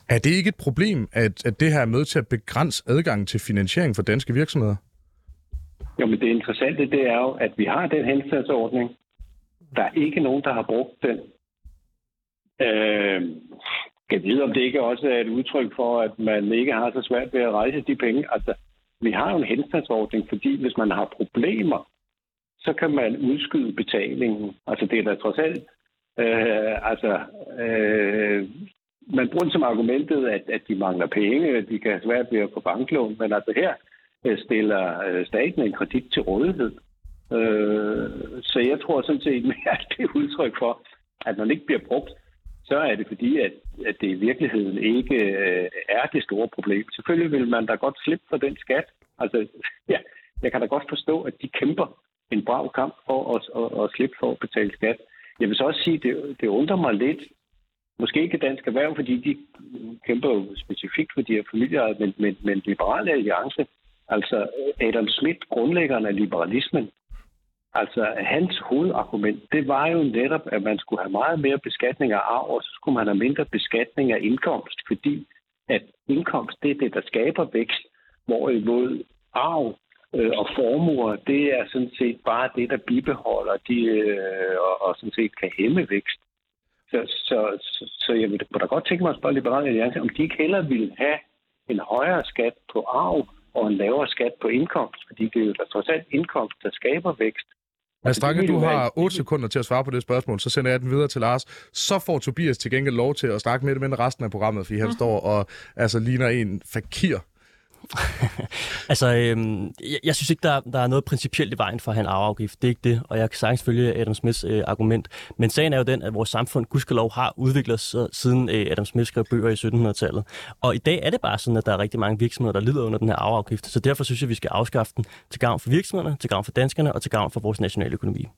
A: er det ikke et problem, at, at det her er med til at begrænse adgangen til finansiering for danske virksomheder?
F: Jo, men det interessante det er jo, at vi har den henstandsordning. Der er ikke nogen, der har brugt den Øh, kan vide, om det ikke også er et udtryk for, at man ikke har så svært ved at rejse de penge. Altså, vi har jo en henstandsordning, fordi hvis man har problemer, så kan man udskyde betalingen. Altså, det er da trods alt... Øh, altså, øh, man bruger som argumentet, at, at de mangler penge, at de kan have svært ved at få banklån, men altså her øh, stiller øh, staten en kredit til rådighed. Øh, så jeg tror sådan set mere, at det er udtryk for, at når det ikke bliver brugt, så er det fordi, at, at det i virkeligheden ikke øh, er det store problem. Selvfølgelig vil man da godt slippe for den skat. Altså, ja, jeg kan da godt forstå, at de kæmper en brav kamp for at, at, at slippe for at betale skat. Jeg vil så også sige, at det, det undrer mig lidt, måske ikke dansk erhverv, fordi de kæmper jo specifikt for de her familier, men, men, men liberale alliance, altså Adam Smith, grundlæggeren af liberalismen, altså hans hovedargument, det var jo netop, at man skulle have meget mere beskatning af arv, og så skulle man have mindre beskatning af indkomst, fordi at indkomst, det er det, der skaber vækst, hvorimod arv øh, og formuer, det er sådan set bare det, der bibeholder de, øh, og, og sådan set kan hæmme vækst. Så, så, så, så jeg vil da godt tænke mig at spørge Liberale Alliance, om de ikke heller vil have en højere skat på arv og en lavere skat på indkomst, fordi det er jo trods alt indkomst, der skaber vækst.
A: Mads Strange, du har 8 sekunder til at svare på det spørgsmål, så sender jeg den videre til Lars. Så får Tobias til gengæld lov til at snakke med det med resten af programmet, fordi han mm. står og altså, ligner en fakir
C: altså, øhm, jeg, jeg synes ikke, der, der er noget principielt i vejen for at have en arveafgift. Det er ikke det, og jeg kan sagtens følge Adam Smiths øh, argument. Men sagen er jo den, at vores samfund, gudskelov, har udviklet sig siden øh, Adam Smith skrev bøger i 1700-tallet. Og i dag er det bare sådan, at der er rigtig mange virksomheder, der lider under den her arveafgift. Så derfor synes jeg, vi skal afskaffe den til gavn for virksomhederne, til gavn for danskerne og til gavn for vores nationale økonomi.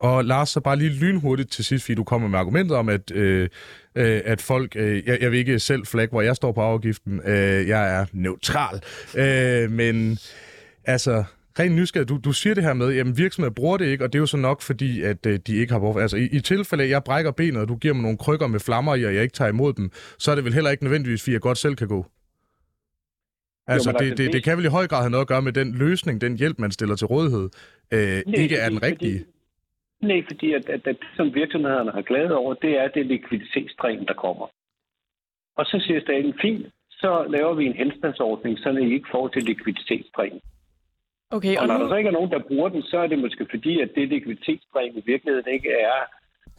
A: Og Lars, så bare lige lynhurtigt til sidst, fordi du kommer med argumentet om, at, øh, øh, at folk... Øh, jeg, jeg vil ikke selv flag, hvor jeg står på afgiften. Øh, jeg er neutral. Øh, men altså, rent nysgerrig, du, du siger det her med, at virksomheder bruger det ikke, og det er jo så nok, fordi at øh, de ikke har behov Altså, i, i tilfælde af, at jeg brækker benet, og du giver mig nogle krykker med flammer i, og jeg ikke tager imod dem, så er det vel heller ikke nødvendigvis, fordi jeg godt selv kan gå. Altså, jo, det, altså, det, det kan vel i høj grad have noget at gøre med den løsning, den hjælp, man stiller til rådighed, øh, Nej, ikke er den rigtige. Fordi
F: Nej, fordi at, at, at det, som virksomhederne har glædet over, det er det likviditetsstræn, der kommer. Og så siger staten, fint, så laver vi en henstandsordning, så I ikke får til likviditetsstræn.
B: Okay,
F: og, og når nu... der så ikke er nogen, der bruger den, så er det måske fordi, at det likviditetsstræn i virkeligheden ikke er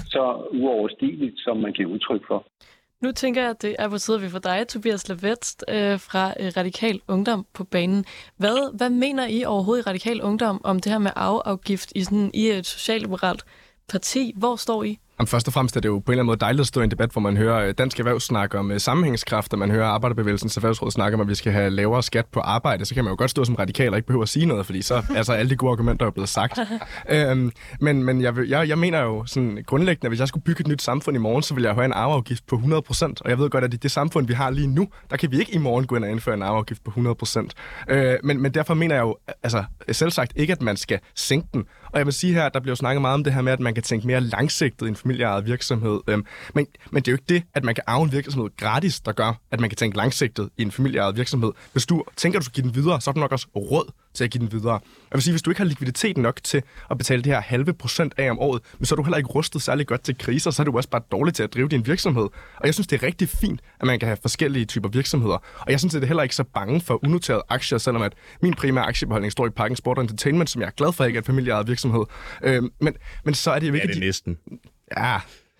F: så uoverstigeligt, som man giver udtryk for.
B: Nu tænker jeg, at det er på tide, at vi får dig, Tobias Lavetst, øh, fra øh, Radikal Ungdom på banen. Hvad, hvad mener I overhovedet i Radikal Ungdom om det her med afgift i, sådan, i et socialliberalt parti? Hvor står I?
D: Jamen, først og fremmest er det jo på en eller anden måde dejligt at stå i en debat, hvor man hører øh, dansk erhverv snakke om øh, sammenhængskraft, og man hører Arbejderbevægelsens erhvervsråd snakke om, at vi skal have lavere skat på arbejde. Så kan man jo godt stå som radikal og ikke behøve at sige noget, fordi så altså, alle de gode argumenter er blevet sagt. øhm, men men jeg, jeg, jeg mener jo sådan grundlæggende, at hvis jeg skulle bygge et nyt samfund i morgen, så vil jeg have en arveafgift på 100%. Og jeg ved godt, at i det samfund, vi har lige nu, der kan vi ikke i morgen gå ind og indføre en arveafgift på 100%. Øh, men, men derfor mener jeg jo altså, selv sagt ikke, at man skal sænke den. Og jeg vil sige her, at der bliver snakket meget om det her med, at man kan tænke mere langsigtet i en familieejet virksomhed. Øhm, men, men det er jo ikke det, at man kan arve en virksomhed gratis, der gør, at man kan tænke langsigtet i en familieejet virksomhed. Hvis du tænker, at du skal give den videre, så er du nok også råd til at give den videre. Jeg vil sige, hvis du ikke har likviditet nok til at betale det her halve procent af om året, men så er du heller ikke rustet særlig godt til kriser, så er du også bare dårlig til at drive din virksomhed. Og jeg synes, det er rigtig fint, at man kan have forskellige typer virksomheder. Og jeg synes, det er heller ikke så bange for unoterede aktier, selvom at min primære aktiebeholdning står i Parken Sport Entertainment, som jeg er glad for ikke er et familieejet virksomhed. Øhm, men, men så er det jo ikke...
A: Ja, det er næsten.
D: Ja,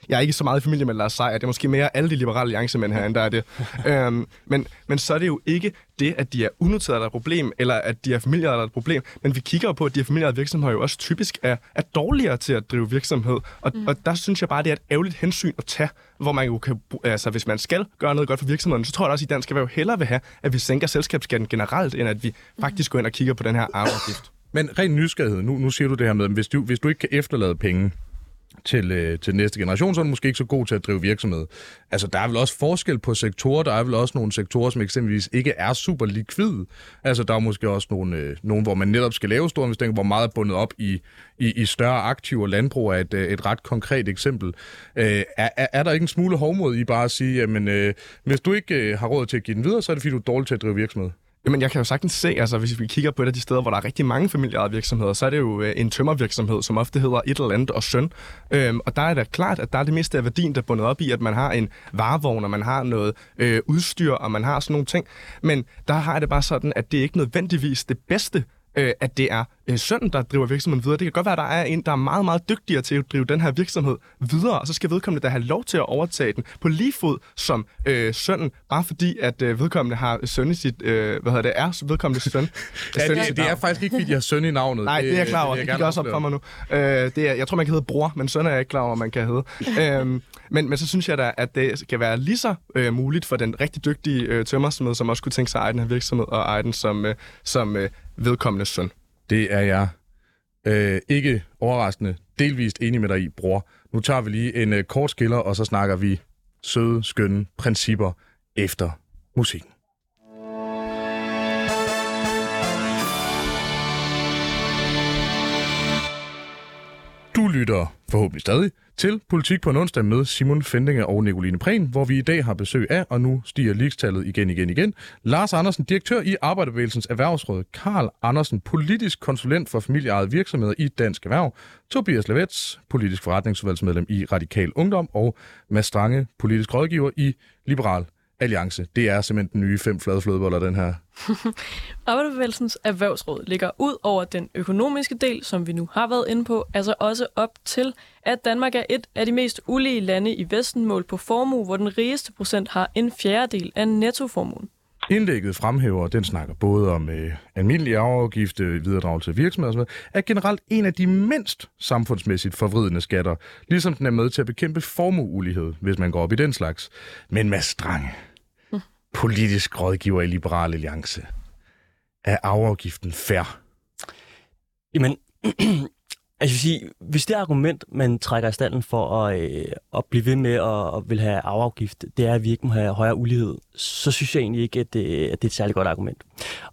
D: jeg er ikke så meget i familie med Lars Seier. Det er måske mere alle de liberale alliancemænd herinde, der er det. øhm, men, men så er det jo ikke det, at de er unoteret, der er et problem, eller at de er familier, der er et problem. Men vi kigger jo på, at de her familier virksomheder jo også typisk er, er dårligere til at drive virksomhed. Og, mm. og der synes jeg bare, det er et ærgerligt hensyn at tage, hvor man jo kan, altså hvis man skal gøre noget godt for virksomheden, så tror jeg også, at i dansk erhverv hellere vil have, at vi sænker selskabsskatten generelt, end at vi faktisk går ind og kigger på den her arveafgift.
A: Men ren nysgerrighed, nu, nu siger du det her med, at hvis du, hvis du ikke kan efterlade penge, til, øh, til næste generation, så er den måske ikke så god til at drive virksomhed. Altså, der er vel også forskel på sektorer. Der er vel også nogle sektorer, som eksempelvis ikke er super likvid. Altså, der er måske også nogle, øh, nogle hvor man netop skal lave store investeringer, hvor meget er bundet op i, i, i større aktiver. Landbrug er et, øh, et ret konkret eksempel. Øh, er, er, er der ikke en smule hovmod i bare at sige, jamen, øh, hvis du ikke øh, har råd til at give den videre, så er det fordi, du er dårlig til at drive virksomhed?
D: Jamen, jeg kan jo sagtens se, altså hvis vi kigger på et af de steder, hvor der er rigtig mange familieejede virksomheder, så er det jo øh, en tømmervirksomhed, som ofte hedder et eller andet og søn. Øhm, og der er det klart, at der er det meste af værdien, der er bundet op i, at man har en varevogn, og man har noget øh, udstyr, og man har sådan nogle ting. Men der har jeg det bare sådan, at det er ikke nødvendigvis det bedste, øh, at det er øh, sønnen, der driver virksomheden videre. Det kan godt være, at der er en, der er meget, meget dygtigere til at drive den her virksomhed videre, og så skal vedkommende da have lov til at overtage den på lige fod som øh, sønnen, bare fordi, at øh, vedkommende har søn i sit, øh, hvad hedder det, er vedkommende søn.
A: Ja,
D: søn
A: det, det er faktisk ikke, fordi de har søn i navnet.
D: Nej, det er jeg klar over. Det
A: jeg
D: gik
A: gerne
D: også op for mig nu. Øh, det er, jeg tror, man kan hedde bror, men søn er jeg ikke klar over, man kan hedde. øhm, men, men så synes jeg da, at det skal være lige så øh, muligt for den rigtig dygtige øh, tømmersmed, som også kunne tænke sig at eje den her virksomhed, og eje den som, øh, som øh, vedkommende søn.
A: Det er jeg øh, ikke overraskende delvist enig med dig i, bror. Nu tager vi lige en øh, kort skiller, og så snakker vi søde, skønne principper efter musikken. Du lytter forhåbentlig stadig til Politik på en onsdag med Simon Fendinge og Nicoline Prehn, hvor vi i dag har besøg af, og nu stiger ligestallet igen, igen, igen, Lars Andersen, direktør i Arbejderbevægelsens Erhvervsråd, Karl Andersen, politisk konsulent for familieejede virksomheder i Dansk Erhverv, Tobias Levets, politisk forretningsudvalgsmedlem i Radikal Ungdom, og Mads Strange, politisk rådgiver i Liberal Alliance. Det er simpelthen den nye fem flade flødeboller, den her.
B: Arbejderbevægelsens erhvervsråd ligger ud over den økonomiske del, som vi nu har været inde på, altså også op til, at Danmark er et af de mest ulige lande i Vesten målt på formue, hvor den rigeste procent har en fjerdedel af nettoformuen.
A: Indlægget fremhæver, den snakker både om øh, almindelig arveafgift, øh, videredragelse af virksomheder osv., er generelt en af de mindst samfundsmæssigt forvridende skatter, ligesom den er med til at bekæmpe formueulighed, hvis man går op i den slags. Men med Strange, politisk rådgiver i Liberal Alliance, er arveafgiften fair?
C: Jamen, altså jeg vil sige, hvis det argument, man trækker i standen for at, øh, at blive ved med at, at vil have arveafgift, det er, at vi ikke må have højere ulighed, så synes jeg egentlig ikke, at det, at det er et særligt godt argument.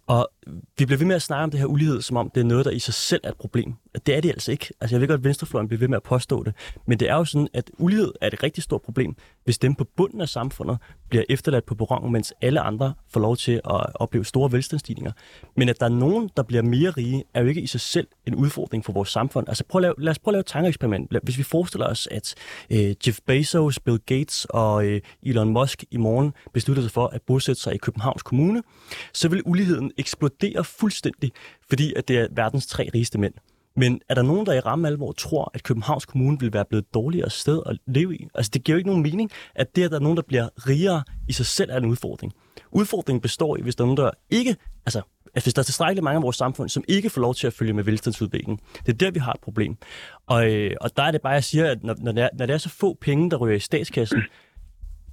C: Og vi bliver ved med at snakke om det her ulighed, som om det er noget, der i sig selv er et problem. Det er det altså ikke. Altså jeg ved godt, at venstrefløjen bliver ved med at påstå det, men det er jo sådan, at ulighed er et rigtig stort problem, hvis dem på bunden af samfundet bliver efterladt på perronen, mens alle andre får lov til at opleve store velstandsstigninger. Men at der er nogen, der bliver mere rige, er jo ikke i sig selv en udfordring for vores samfund. Altså prøv at lave, lad os prøve at lave et tankeeksperiment. Hvis vi forestiller os, at øh, Jeff Bezos, Bill Gates og øh, Elon Musk i morgen beslutter sig for at bosætte sig i Københavns Kommune, så vil uligheden eksplodere fuldstændig, fordi at det er verdens tre rigeste mænd. Men er der nogen, der i ramme alvor tror, at Københavns Kommune vil være blevet et dårligere sted at leve i? Altså det giver jo ikke nogen mening, at det, at der er nogen, der bliver rigere i sig selv, er en udfordring. Udfordringen består i, hvis der er nogen, der ikke, altså at hvis der er tilstrækkeligt mange af vores samfund, som ikke får lov til at følge med velstandsudviklingen. Det er der, vi har et problem. Og, øh, og der er det bare, jeg siger, at når, når, det er, når det er så få penge, der ryger i statskassen,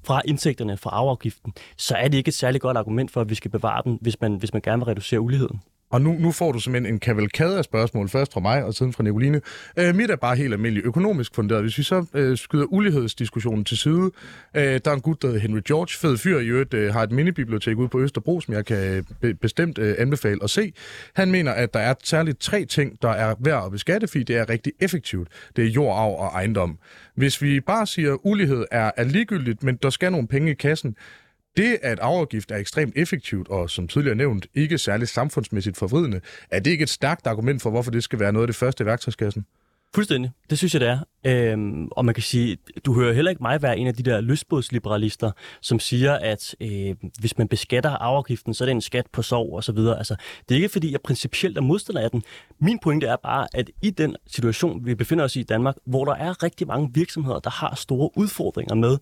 C: fra indtægterne fra arveafgiften, så er det ikke et særligt godt argument for, at vi skal bevare den, hvis man, hvis man gerne vil reducere uligheden.
A: Og nu, nu får du simpelthen en kavalkade af spørgsmål, først fra mig og siden fra Nicoline. Øh, mit er bare helt almindeligt økonomisk funderet. Hvis vi så øh, skyder ulighedsdiskussionen til side, øh, der er en gut, der hedder Henry George, fed fyr i øvrigt, øh, har et minibibliotek ude på Østerbro, som jeg kan øh, be- bestemt øh, anbefale at se. Han mener, at der er særligt tre ting, der er værd at beskatte, fordi det er rigtig effektivt. Det er jord, arv og ejendom. Hvis vi bare siger, at ulighed er, er ligegyldigt, men der skal nogle penge i kassen, det, at arveafgift er ekstremt effektivt, og som tidligere nævnt, ikke særligt samfundsmæssigt forvridende, er det ikke et stærkt argument for, hvorfor det skal være noget af det første i værktøjskassen?
C: Fuldstændig. Det synes jeg, det er. Øhm, og man kan sige, du hører heller ikke mig være en af de der lystbådsliberalister, som siger, at øh, hvis man beskatter afgiften, så er det en skat på sov og så videre. Altså, det er ikke fordi, jeg principielt er modstander af den. Min pointe er bare, at i den situation, vi befinder os i i Danmark, hvor der er rigtig mange virksomheder, der har store udfordringer med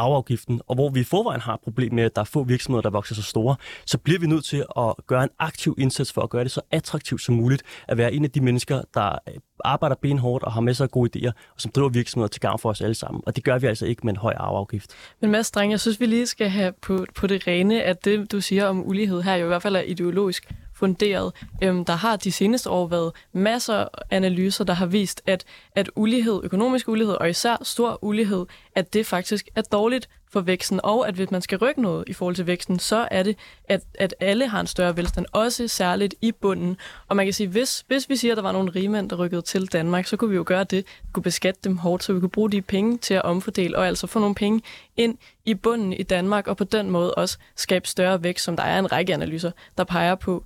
C: arveafgiften, og hvor vi i forvejen har et problem med, at der er få virksomheder, der vokser så store, så bliver vi nødt til at gøre en aktiv indsats for at gøre det så attraktivt som muligt at være en af de mennesker, der øh, arbejder benhårdt og har masser af gode idéer, og som driver virksomheder til gavn for os alle sammen. Og det gør vi altså ikke med en høj arveafgift.
B: Men Mads Dreng, jeg synes, vi lige skal have på, på det rene, at det, du siger om ulighed her, jo i hvert fald er ideologisk funderet. Øhm, der har de seneste år været masser af analyser, der har vist, at, at ulighed, økonomisk ulighed og især stor ulighed, at det faktisk er dårligt for væksten, og at hvis man skal rykke noget i forhold til væksten, så er det, at, at alle har en større velstand, også særligt i bunden. Og man kan sige, hvis, hvis vi siger, at der var nogle rigmænd, der rykkede til Danmark, så kunne vi jo gøre det, vi kunne beskatte dem hårdt, så vi kunne bruge de penge til at omfordele, og altså få nogle penge ind i bunden i Danmark, og på den måde også skabe større vækst, som der er en række analyser, der peger på.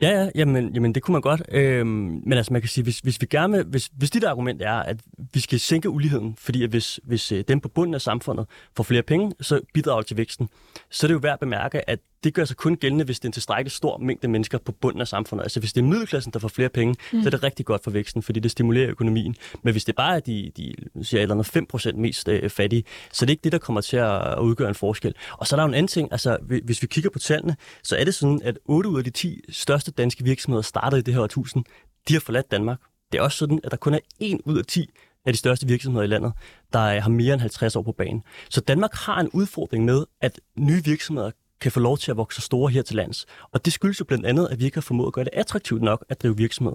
C: Ja, ja, jamen, jamen det kunne man godt. Øhm, men altså man kan sige, hvis, hvis vi gerne vil, hvis, hvis dit argument er, at vi skal sænke uligheden, fordi at hvis, hvis øh, dem på bunden af samfundet får flere penge, så bidrager det til væksten, så er det jo værd at bemærke, at det gør sig kun gældende, hvis det er en tilstrækkelig stor mængde mennesker på bunden af samfundet. Altså hvis det er middelklassen, der får flere penge, mm. så er det rigtig godt for væksten, fordi det stimulerer økonomien. Men hvis det bare er de, de siger, eller andet 5% mest øh, fattige, så det er ikke det, der kommer til at udgøre en forskel. Og så er der jo en anden ting, altså hvis vi kigger på tallene, så er det sådan, at 8 ud af de 10 største danske virksomheder startede i det her årtusind, de har forladt Danmark. Det er også sådan, at der kun er 1 ud af 10 af de største virksomheder i landet, der har mere end 50 år på banen. Så Danmark har en udfordring med, at nye virksomheder kan få lov til at vokse store her til lands. Og det skyldes jo blandt andet, at vi ikke har formået at gøre det attraktivt nok at drive virksomhed.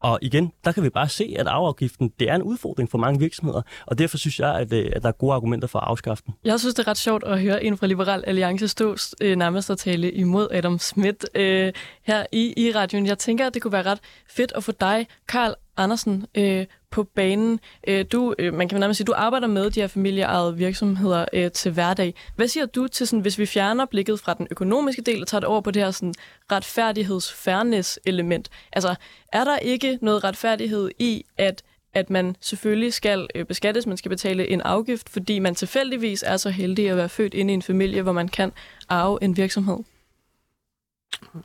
C: Og igen, der kan vi bare se, at arveafgiften det er en udfordring for mange virksomheder, og derfor synes jeg, at, øh, at der er gode argumenter for at afskaffe den.
B: Jeg synes, det er ret sjovt at høre en fra Liberal Alliance stå øh, nærmest at tale imod Adam Schmidt øh, her i, i radioen. Jeg tænker, at det kunne være ret fedt at få dig, Karl Andersen, øh, på banen. Øh, du, øh, man kan nærmest sige, du arbejder med de her familieejede virksomheder øh, til hverdag. Hvad siger du til, sådan, hvis vi fjerner blikket fra den økonomiske del og tager det over på det her sådan, retfærdigheds-fairness-element? Altså, er der ikke noget retfærdighed i, at at man selvfølgelig skal beskattes, man skal betale en afgift, fordi man tilfældigvis er så heldig at være født ind i en familie, hvor man kan arve en virksomhed?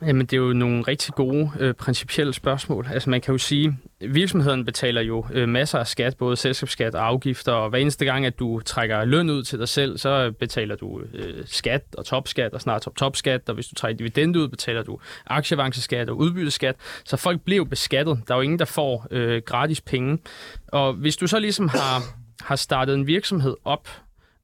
E: Jamen, det er jo nogle rigtig gode øh, principielle spørgsmål. Altså, man kan jo sige, at virksomheden betaler jo øh, masser af skat, både selskabsskat og afgifter, og hver eneste gang, at du trækker løn ud til dig selv, så betaler du øh, skat og topskat og snart top-topskat, og hvis du trækker dividend ud, betaler du aktieavanceskat og udbytteskat. Så folk bliver jo beskattet. Der er jo ingen, der får øh, gratis penge. Og hvis du så ligesom har, har startet en virksomhed op,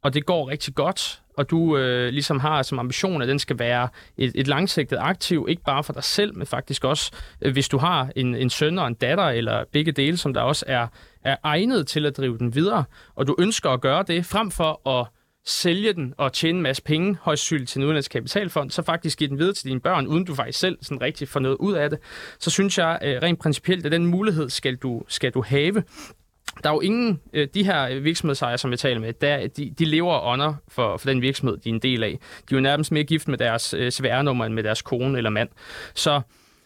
E: og det går rigtig godt, og du øh, ligesom har som ambition, at den skal være et, et langsigtet aktiv, ikke bare for dig selv, men faktisk også, øh, hvis du har en, en søn og en datter, eller begge dele, som der også er, er egnet til at drive den videre, og du ønsker at gøre det, frem for at sælge den og tjene en masse penge, højst til en udenlandsk kapitalfond, så faktisk give den videre til dine børn, uden du faktisk selv sådan rigtig får noget ud af det, så synes jeg øh, rent principielt, at den mulighed skal du, skal du have. Der er jo ingen, øh, de her virksomhedsejere, som jeg taler med, der, de, de lever under for, for den virksomhed, de er en del af. De er jo nærmest mere gift med deres øh, CVR-nummer end med deres kone eller mand. Så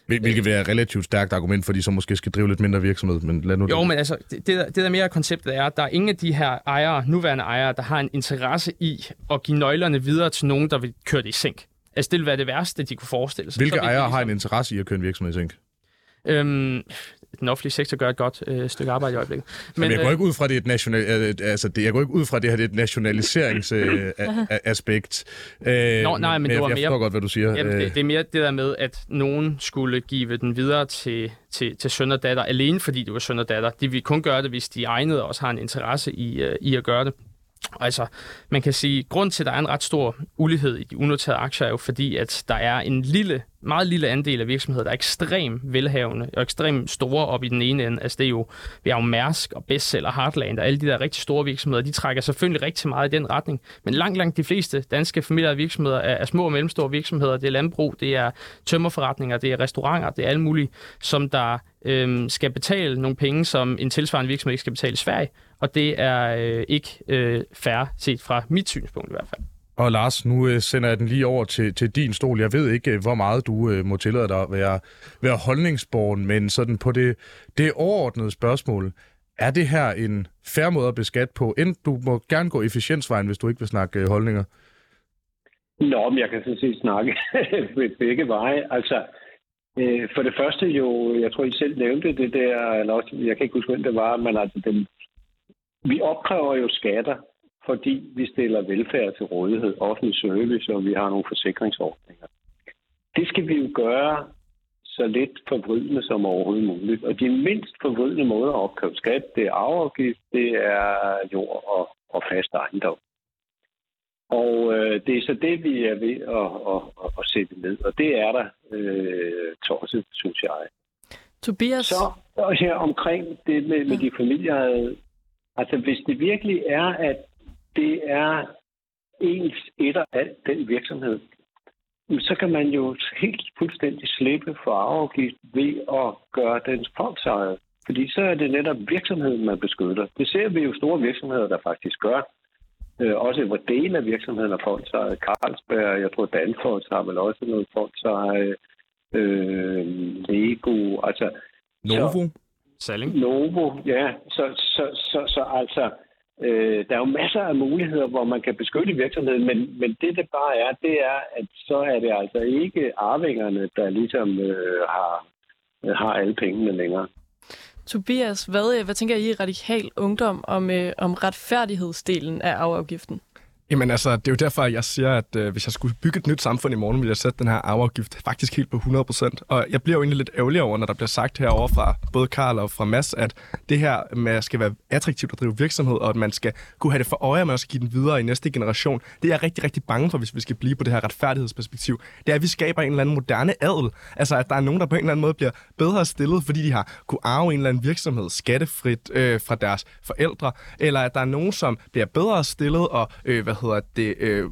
A: Hvilket vil være et relativt stærkt argument, for de så måske skal drive lidt mindre virksomhed. Men lad nu
E: jo, det. men altså, det, det, der mere konceptet er, at der er ingen af de her ejere, nuværende ejere, der har en interesse i at give nøglerne videre til nogen, der vil køre det i sænk. Altså, det vil være det værste, de kunne forestille sig.
A: Hvilke ejere har en interesse i at køre en virksomhed i sænk? Øhm,
E: den offentlige sektor gør et godt øh, stykke arbejde i øjeblikket.
A: Men, jeg går øh, ikke ud fra det et national, øh, altså det, jeg går ikke ud fra det her det er et nationaliseringsaspekt. Øh,
E: Nå, nej, men, men
A: det
E: var
A: jeg, jeg
E: mere,
A: godt, hvad du siger.
E: Jamen, det, det er mere det der med, at nogen skulle give den videre til, til, til søn og datter, alene fordi det var søn og datter. De vil kun gøre det, hvis de egnede også har en interesse i, uh, i at gøre det. Altså, man kan sige, at grund til, at der er en ret stor ulighed i de unoterede aktier, er jo fordi, at der er en lille meget lille andel af virksomheder, der er ekstremt velhavende og ekstremt store op i den ene ende. Altså det er jo, vi har jo Mærsk og Bestseller, Heartland og alle de der rigtig store virksomheder, de trækker selvfølgelig rigtig meget i den retning. Men langt, langt de fleste danske familier og virksomheder er, er små og mellemstore virksomheder. Det er landbrug, det er tømmerforretninger, det er restauranter, det er alt muligt, som der øhm, skal betale nogle penge, som en tilsvarende virksomhed ikke skal betale i Sverige. Og det er øh, ikke øh, fair set fra mit synspunkt i hvert fald.
A: Og Lars, nu øh, sender jeg den lige over til, til din stol. Jeg ved ikke, øh, hvor meget du øh, må tillade dig at være, være holdningsborgen, men sådan på det, det overordnede spørgsmål, er det her en færre måde at beskatte på? End du må gerne gå efficiensvejen, hvis du ikke vil snakke øh, holdninger.
F: Nå, men jeg kan sådan set snakke begge veje. Altså, øh, for det første jo, jeg tror, I selv nævnte det der, eller også, jeg kan ikke huske, hvem det var, men altså, den, vi opkræver jo skatter fordi vi stiller velfærd til rådighed, offentlig service, og vi har nogle forsikringsordninger. Det skal vi jo gøre så lidt forvridende som overhovedet muligt. Og de mindst forvridende måder at opkræve skat, det er arveafgift, det er jord og, og fast ejendom. Og øh, det er så det, vi er ved at, at, at, at sætte ned, og det er der øh, tosset, synes jeg.
B: Tobias?
F: Så og her omkring det med, med de familier, altså hvis det virkelig er, at det er ens etter af den virksomhed, så kan man jo helt fuldstændig slippe for arveafgift ved at gøre den fondsejet. Fordi så er det netop virksomheden, man beskytter. Det ser vi jo store virksomheder, der faktisk gør. Øh, også hvor dele af virksomheden er fondsejet. Carlsberg, jeg tror Danfoss har vel også noget fondsejet. Øh, Lego, altså...
A: Novo?
F: Så, Salling? Novo, ja. Så, så, så, så, så altså Øh, der er jo masser af muligheder, hvor man kan beskytte virksomheden, men, men det, det bare er, det er, at så er det altså ikke arvingerne, der ligesom øh, har, har alle pengene længere.
B: Tobias, hvad, hvad tænker I i Radikal Ungdom om, øh, om retfærdighedsdelen af afgiften?
D: Jamen altså, det er jo derfor, at jeg siger, at øh, hvis jeg skulle bygge et nyt samfund i morgen, ville jeg sætte den her afgift faktisk helt på 100%. Og jeg bliver jo egentlig lidt ærgerlig over, når der bliver sagt herover fra både Karl og fra Mads, at det her med at skal være attraktivt at drive virksomhed, og at man skal kunne have det for øje, at man skal give den videre i næste generation. Det er jeg rigtig, rigtig bange for, hvis vi skal blive på det her retfærdighedsperspektiv. Det er, at vi skaber en eller anden moderne adel. Altså, at der er nogen, der på en eller anden måde bliver bedre stillet, fordi de har kunne arve en eller anden virksomhed skattefrit øh, fra deres forældre, eller at der er nogen, som bliver bedre stillet og øh, hvad hedder det, øh,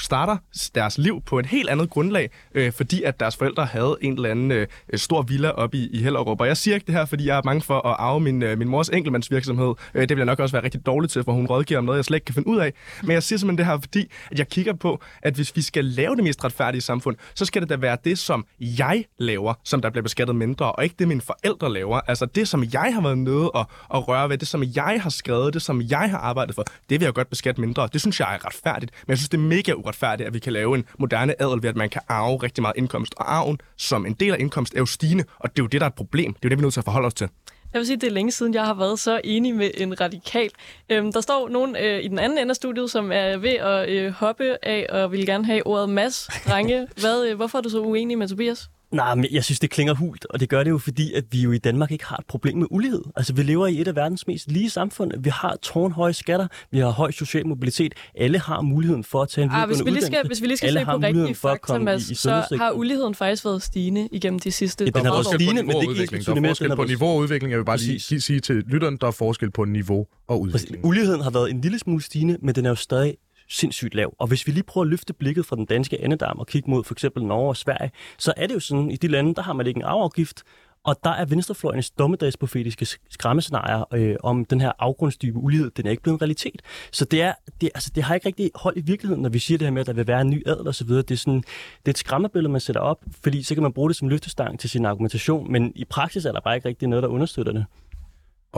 D: starter deres liv på et helt andet grundlag, øh, fordi at deres forældre havde en eller anden øh, øh stor villa op i, i Hellerup. Og jeg siger ikke det her, fordi jeg er bange for at arve min, øh, min mors enkeltmandsvirksomhed. Øh, det vil jeg nok også være rigtig dårligt til, for hun rådgiver om noget, jeg slet ikke kan finde ud af. Men jeg siger simpelthen det her, fordi at jeg kigger på, at hvis vi skal lave det mest retfærdige samfund, så skal det da være det, som jeg laver, som der bliver beskattet mindre, og ikke det, mine forældre laver. Altså det, som jeg har været nødt og, og røre ved, det, som jeg har skrevet, det, som jeg har arbejdet for, det vil jeg godt beskatte mindre. Det synes jeg er retfærdigt. Men jeg synes, det er mega uretfærdigt, at vi kan lave en moderne adel ved, at man kan arve rigtig meget indkomst. Og arven som en del af indkomst er jo stigende, og det er jo det, der er et problem. Det er jo det, vi er nødt til at forholde os til.
B: Jeg vil sige, at det er længe siden, jeg har været så enig med en radikal. Øhm, der står nogen øh, i den anden ende af studiet, som er ved at øh, hoppe af og vil gerne have ordet mass. Drenge, hvad, øh, hvorfor er du så uenig med Tobias?
C: Nej, men jeg synes, det klinger hult, og det gør det jo, fordi at vi jo i Danmark ikke har et problem med ulighed. Altså, vi lever i et af verdens mest lige samfund. Vi har tårnhøje skatter, vi har høj social mobilitet. Alle har muligheden for at tage en
B: ah, hvis vi lige skal. Hvis vi lige skal
C: Alle
B: se på rigtige
C: for at
B: fakta,
C: komme
B: Mads,
C: i- i
B: så har uligheden faktisk været stigende igennem de sidste
C: Ja, den har været stigende, men
A: niveau
C: det
A: og
C: er ikke
A: Der er forskel på niveau og udvikling. Jeg vil bare lige sige til lytteren, der er forskel på niveau og udvikling.
C: Uligheden har været en lille smule stigende, men den er jo stadig sindssygt lav. Og hvis vi lige prøver at løfte blikket fra den danske andedam og kigge mod for eksempel Norge og Sverige, så er det jo sådan, i de lande, der har man ikke en arveafgift, og der er venstrefløjens dommedagsprofetiske skræmmescenarier øh, om den her afgrundsdybe ulighed, den er ikke blevet en realitet. Så det, er, det, altså, det har ikke rigtig hold i virkeligheden, når vi siger det her med, at der vil være en ny adel osv. Det er, sådan, det er et skræmmebillede, man sætter op, fordi så kan man bruge det som løftestang til sin argumentation, men i praksis er der bare ikke rigtig noget, der understøtter det.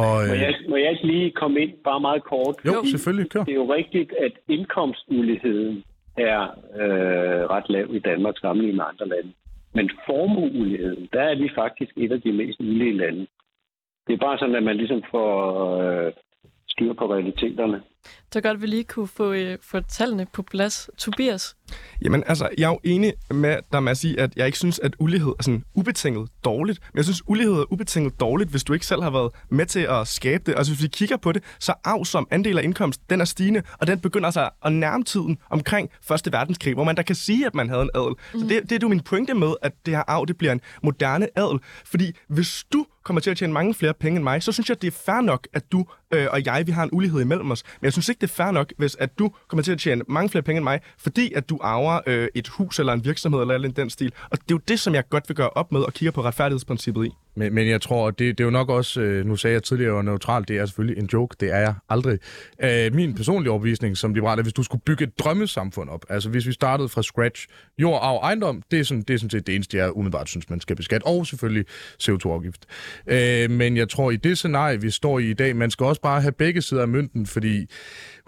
A: Og,
F: Må jeg, må jeg ikke lige komme ind bare meget kort?
A: jo,
F: Fordi
A: selvfølgelig, kør.
F: Det er jo rigtigt, at indkomstuligheden er øh, ret lav i Danmark sammenlignet med andre lande. Men formueuligheden, der er vi faktisk et af de mest ulige lande. Det er bare sådan, at man ligesom får øh, styr på realiteterne.
B: Så godt, vi lige kunne få, øh, få tallene på plads. Tobias,
D: Jamen altså, jeg er jo enig med dig med at sige, at jeg ikke synes, at ulighed er sådan ubetinget dårligt. Men jeg synes, ulighed er ubetinget dårligt, hvis du ikke selv har været med til at skabe det. Altså hvis vi kigger på det, så arv som andel af indkomst, den er stigende, og den begynder altså at nærme tiden omkring Første Verdenskrig, hvor man da kan sige, at man havde en adel. Mm. Så det, det er jo min pointe med, at det her arv, det bliver en moderne adel. Fordi hvis du kommer til at tjene mange flere penge end mig, så synes jeg, det er fair nok, at du øh, og jeg, vi har en ulighed imellem os. Men jeg synes ikke, det er fair nok, hvis at du kommer til at tjene mange flere penge end mig, fordi at du arver øh, et hus eller en virksomhed eller alt den stil. Og det er jo det, som jeg godt vil gøre op med og kigge på retfærdighedsprincippet i.
A: Men, men jeg tror, det, det er jo nok også, øh, nu sagde jeg tidligere, at var neutral, det er selvfølgelig en joke, det er jeg aldrig. Øh, min personlige overbevisning som liberal er, hvis du skulle bygge et drømmesamfund op, altså hvis vi startede fra scratch, jord, arv, ejendom, det er, sådan, det er sådan set det eneste, jeg umiddelbart synes, man skal beskatte, og selvfølgelig CO2-afgift. Øh, men jeg tror, i det scenarie, vi står i i dag, man skal også bare have begge sider af mønten, fordi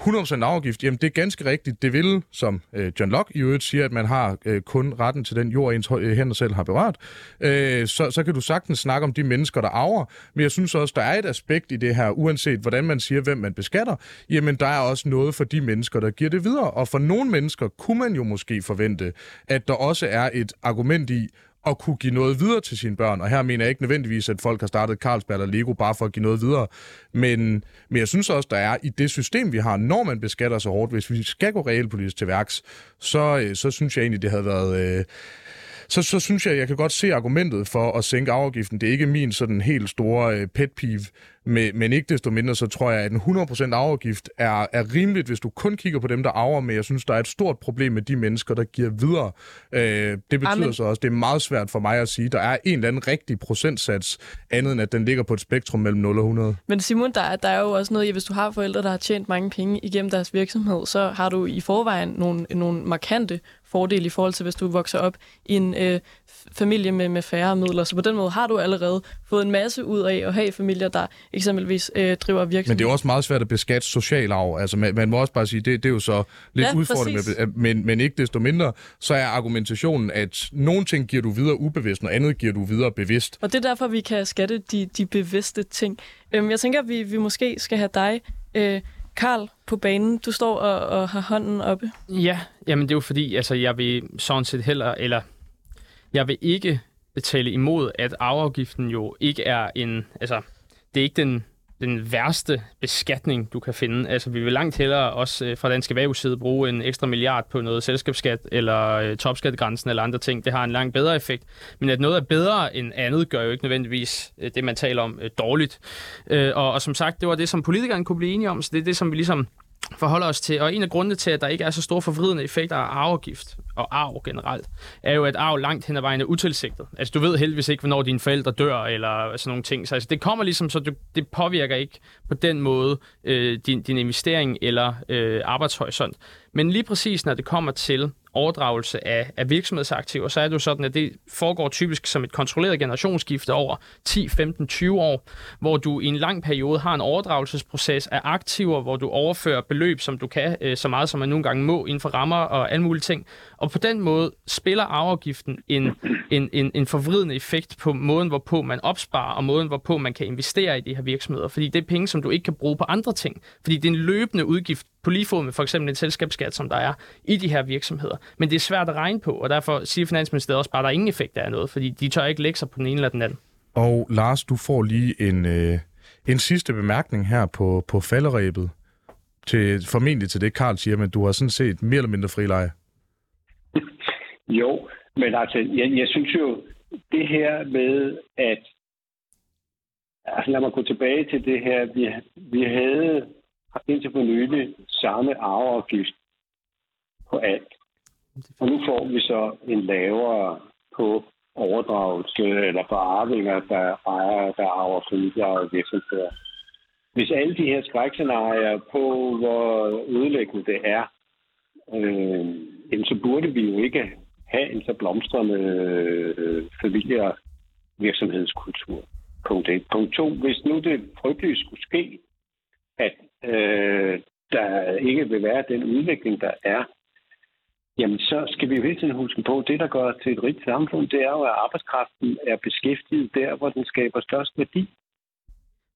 A: 100% afgift, jamen det er ganske rigtigt. Det vil, som øh, John Locke i øvrigt siger, at man har øh, kun retten til den jord, ens øh, hænder selv har berørt. Øh, så, så kan du sagtens snakke om de mennesker, der arver. Men jeg synes også, der er et aspekt i det her, uanset hvordan man siger, hvem man beskatter. Jamen der er også noget for de mennesker, der giver det videre. Og for nogle mennesker kunne man jo måske forvente, at der også er et argument i, at kunne give noget videre til sine børn. Og her mener jeg ikke nødvendigvis, at folk har startet Carlsberg eller Lego bare for at give noget videre. Men, men jeg synes også, der er i det system, vi har, når man beskatter så hårdt, hvis vi skal gå realpolitisk til værks, så, øh, så synes jeg egentlig, det havde været... Øh, så, så synes jeg, jeg kan godt se argumentet for at sænke afgiften. Det er ikke min sådan helt store øh, pet peeve, men, men ikke desto mindre, så tror jeg, at en 100% afgift er, er rimeligt, hvis du kun kigger på dem, der arver, men jeg synes, der er et stort problem med de mennesker, der giver videre. Øh, det betyder
B: Amen.
A: så også, det er meget svært for mig at sige, der er en eller anden rigtig procentsats, andet end at den ligger på et spektrum mellem 0 og 100.
B: Men Simon, der, er- der er jo også noget i, hvis du har forældre, der har tjent mange penge igennem deres virksomhed, så har du i forvejen nogle, nogle markante fordele i forhold til, hvis du vokser op i en øh, familie med, med færre midler. Så på den måde har du allerede fået en masse ud af at have familier, der eksempelvis øh, driver virksomhed.
A: Men det er også meget svært at beskatte social arv. Altså, man, man må også bare sige, det, det er jo så lidt
B: Ja,
A: udfordrende,
B: præcis.
A: med, men, men ikke desto mindre, så er argumentationen, at nogle ting giver du videre ubevidst, og andet giver du videre bevidst.
B: Og det er derfor, vi kan skatte de, de bevidste ting. Øhm, jeg tænker, at vi, vi måske skal have dig, øh, Karl, på banen. Du står og, og har hånden oppe.
E: Ja, jamen det er jo fordi, altså jeg vil sådan set heller, eller jeg vil ikke tale imod, at arveafgiften jo ikke er en, altså det er ikke den, den værste beskatning, du kan finde. Altså vi vil langt hellere også øh, fra Dansk Erhvervs side bruge en ekstra milliard på noget selskabsskat eller øh, eller andre ting. Det har en langt bedre effekt. Men at noget er bedre end andet, gør jo ikke nødvendigvis øh, det, man taler om, øh, dårligt. Øh, og, og som sagt, det var det, som politikerne kunne blive enige om, så det er det, som vi ligesom forholder os til. Og en af grundene til, at der ikke er så store forvridende effekter af arveafgift og arv generelt, er jo, at arv langt hen ad vejen er utilsigtet. Altså, du ved heldigvis ikke, hvornår dine forældre dør, eller sådan nogle ting. Så altså, det kommer ligesom, så du, det påvirker ikke på den måde øh, din, din investering eller øh, arbejdshorisont. Men lige præcis, når det kommer til overdragelse af, af virksomhedsaktiver, så er det jo sådan, at det foregår typisk som et kontrolleret generationsskifte over 10, 15, 20 år, hvor du i en lang periode har en overdragelsesproces af aktiver, hvor du overfører beløb, som du kan, øh, så meget som man nogle gange må, inden for rammer og alle mulige ting. Og på den måde spiller arveafgiften en, en, en, en forvridende effekt på måden, hvorpå man opsparer, og måden, hvorpå man kan investere i de her virksomheder. Fordi det er penge, som du ikke kan bruge på andre ting. Fordi det er en løbende udgift på lige fod med for eksempel en selskabsskat, som der er i de her virksomheder. Men det er svært at regne på, og derfor siger Finansministeriet også bare, at der er ingen effekt af noget, fordi de tør ikke lægge sig på den ene eller den anden.
A: Og Lars, du får lige en, øh, en sidste bemærkning her på, på falderæbet. Til, formentlig til det, Karl siger, men du har sådan set mere eller mindre frileje.
F: Jo, men altså, jeg, jeg synes jo, det her med, at... Altså, lad mig gå tilbage til det her. Vi, vi havde indtil for nylig samme arveafgift på alt. Og nu får vi så en lavere på overdragelse eller på arvinger, der ejer, der arver familieejede virksomheder. Hvis alle de her skrækscenarier på, hvor ødelæggende det er, øh, jamen, så burde vi jo ikke have en så blomstrende øh, familievirksomhedskultur. Punkt 1. Punkt 2. Hvis nu det frygteligt skulle ske, at øh, der ikke vil være den udvikling, der er, jamen så skal vi jo hele tiden huske på, at det, der gør til et rigt samfund, det er jo, at arbejdskraften er beskæftiget der, hvor den skaber størst værdi.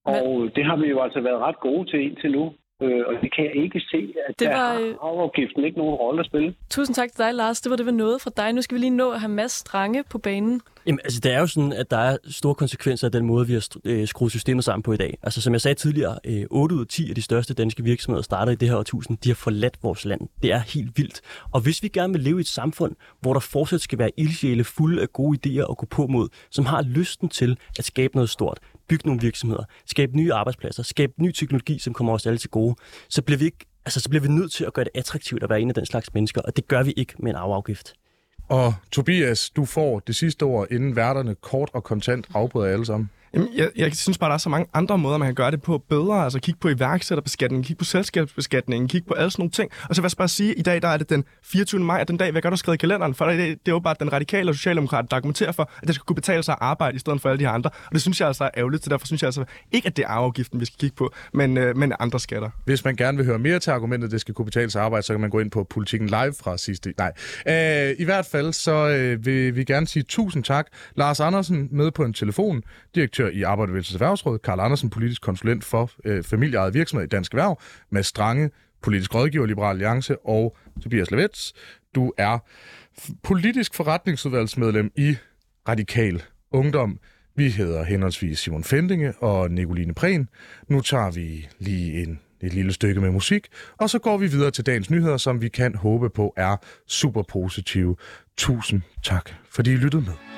F: Og det har vi jo altså været ret gode til indtil nu. Øh, og det kan jeg ikke se, at
B: Det
F: der
B: var,
F: har
B: øh,
F: arveafgiften ikke nogen rolle at spille.
B: Tusind tak til dig, Lars. Det var det, vi nåede fra dig. Nu skal vi lige nå at have Mads Strange på banen.
C: Jamen, altså, det er jo sådan, at der er store konsekvenser af den måde, vi har øh, skruet systemet sammen på i dag. Altså, som jeg sagde tidligere, øh, 8 ud af 10 af de største danske virksomheder starter i det her årtusind. De har forladt vores land. Det er helt vildt. Og hvis vi gerne vil leve i et samfund, hvor der fortsat skal være ildsjæle fulde af gode idéer at gå på mod, som har lysten til at skabe noget stort, bygge nogle virksomheder, skabe nye arbejdspladser, skabe ny teknologi, som kommer os alle til gode, så bliver vi ikke Altså, så bliver vi nødt til at gøre det attraktivt at være en af den slags mennesker, og det gør vi ikke med en arveafgift.
A: Og Tobias, du får det sidste ord, inden værterne kort og kontant afbryder alle sammen.
D: Jamen, jeg, jeg synes bare, der er så mange andre måder, man kan gøre det på bedre. Altså kigge på iværksætterbeskatningen, kigge på selskabsbeskatningen, kigge på alle sådan nogle ting. Og så vil jeg bare sige, at i dag der er det den 24. maj, og den dag vil jeg godt have skrevet i kalenderen, for det, det er jo bare den radikale og socialdemokrat, der argumenterer for, at det skal kunne betale sig at arbejde i stedet for alle de her andre. Og det synes jeg altså er ærgerligt, så derfor synes jeg altså ikke, at det er afgiften, vi skal kigge på, men, øh, men andre skatter.
A: Hvis man gerne vil høre mere til argumentet, det skal kunne betale sig at arbejde, så kan man gå ind på Politikken Live fra sidste... Nej. Øh, I hvert fald så øh, vil vi gerne sige tusind tak. Lars Andersen med på en telefon, direktør i Arbejderbevægelsens Erhvervsråd, Karl Andersen, politisk konsulent for øh, familieejet virksomhed i Dansk Erhverv, med Strange, politisk rådgiver Liberal Alliance, og Tobias Levets. Du er politisk forretningsudvalgsmedlem i Radikal Ungdom. Vi hedder henholdsvis Simon Fendinge og Nicoline Prehn. Nu tager vi lige en, et lille stykke med musik, og så går vi videre til dagens nyheder, som vi kan håbe på er super positive. Tusind tak, fordi I lyttede med.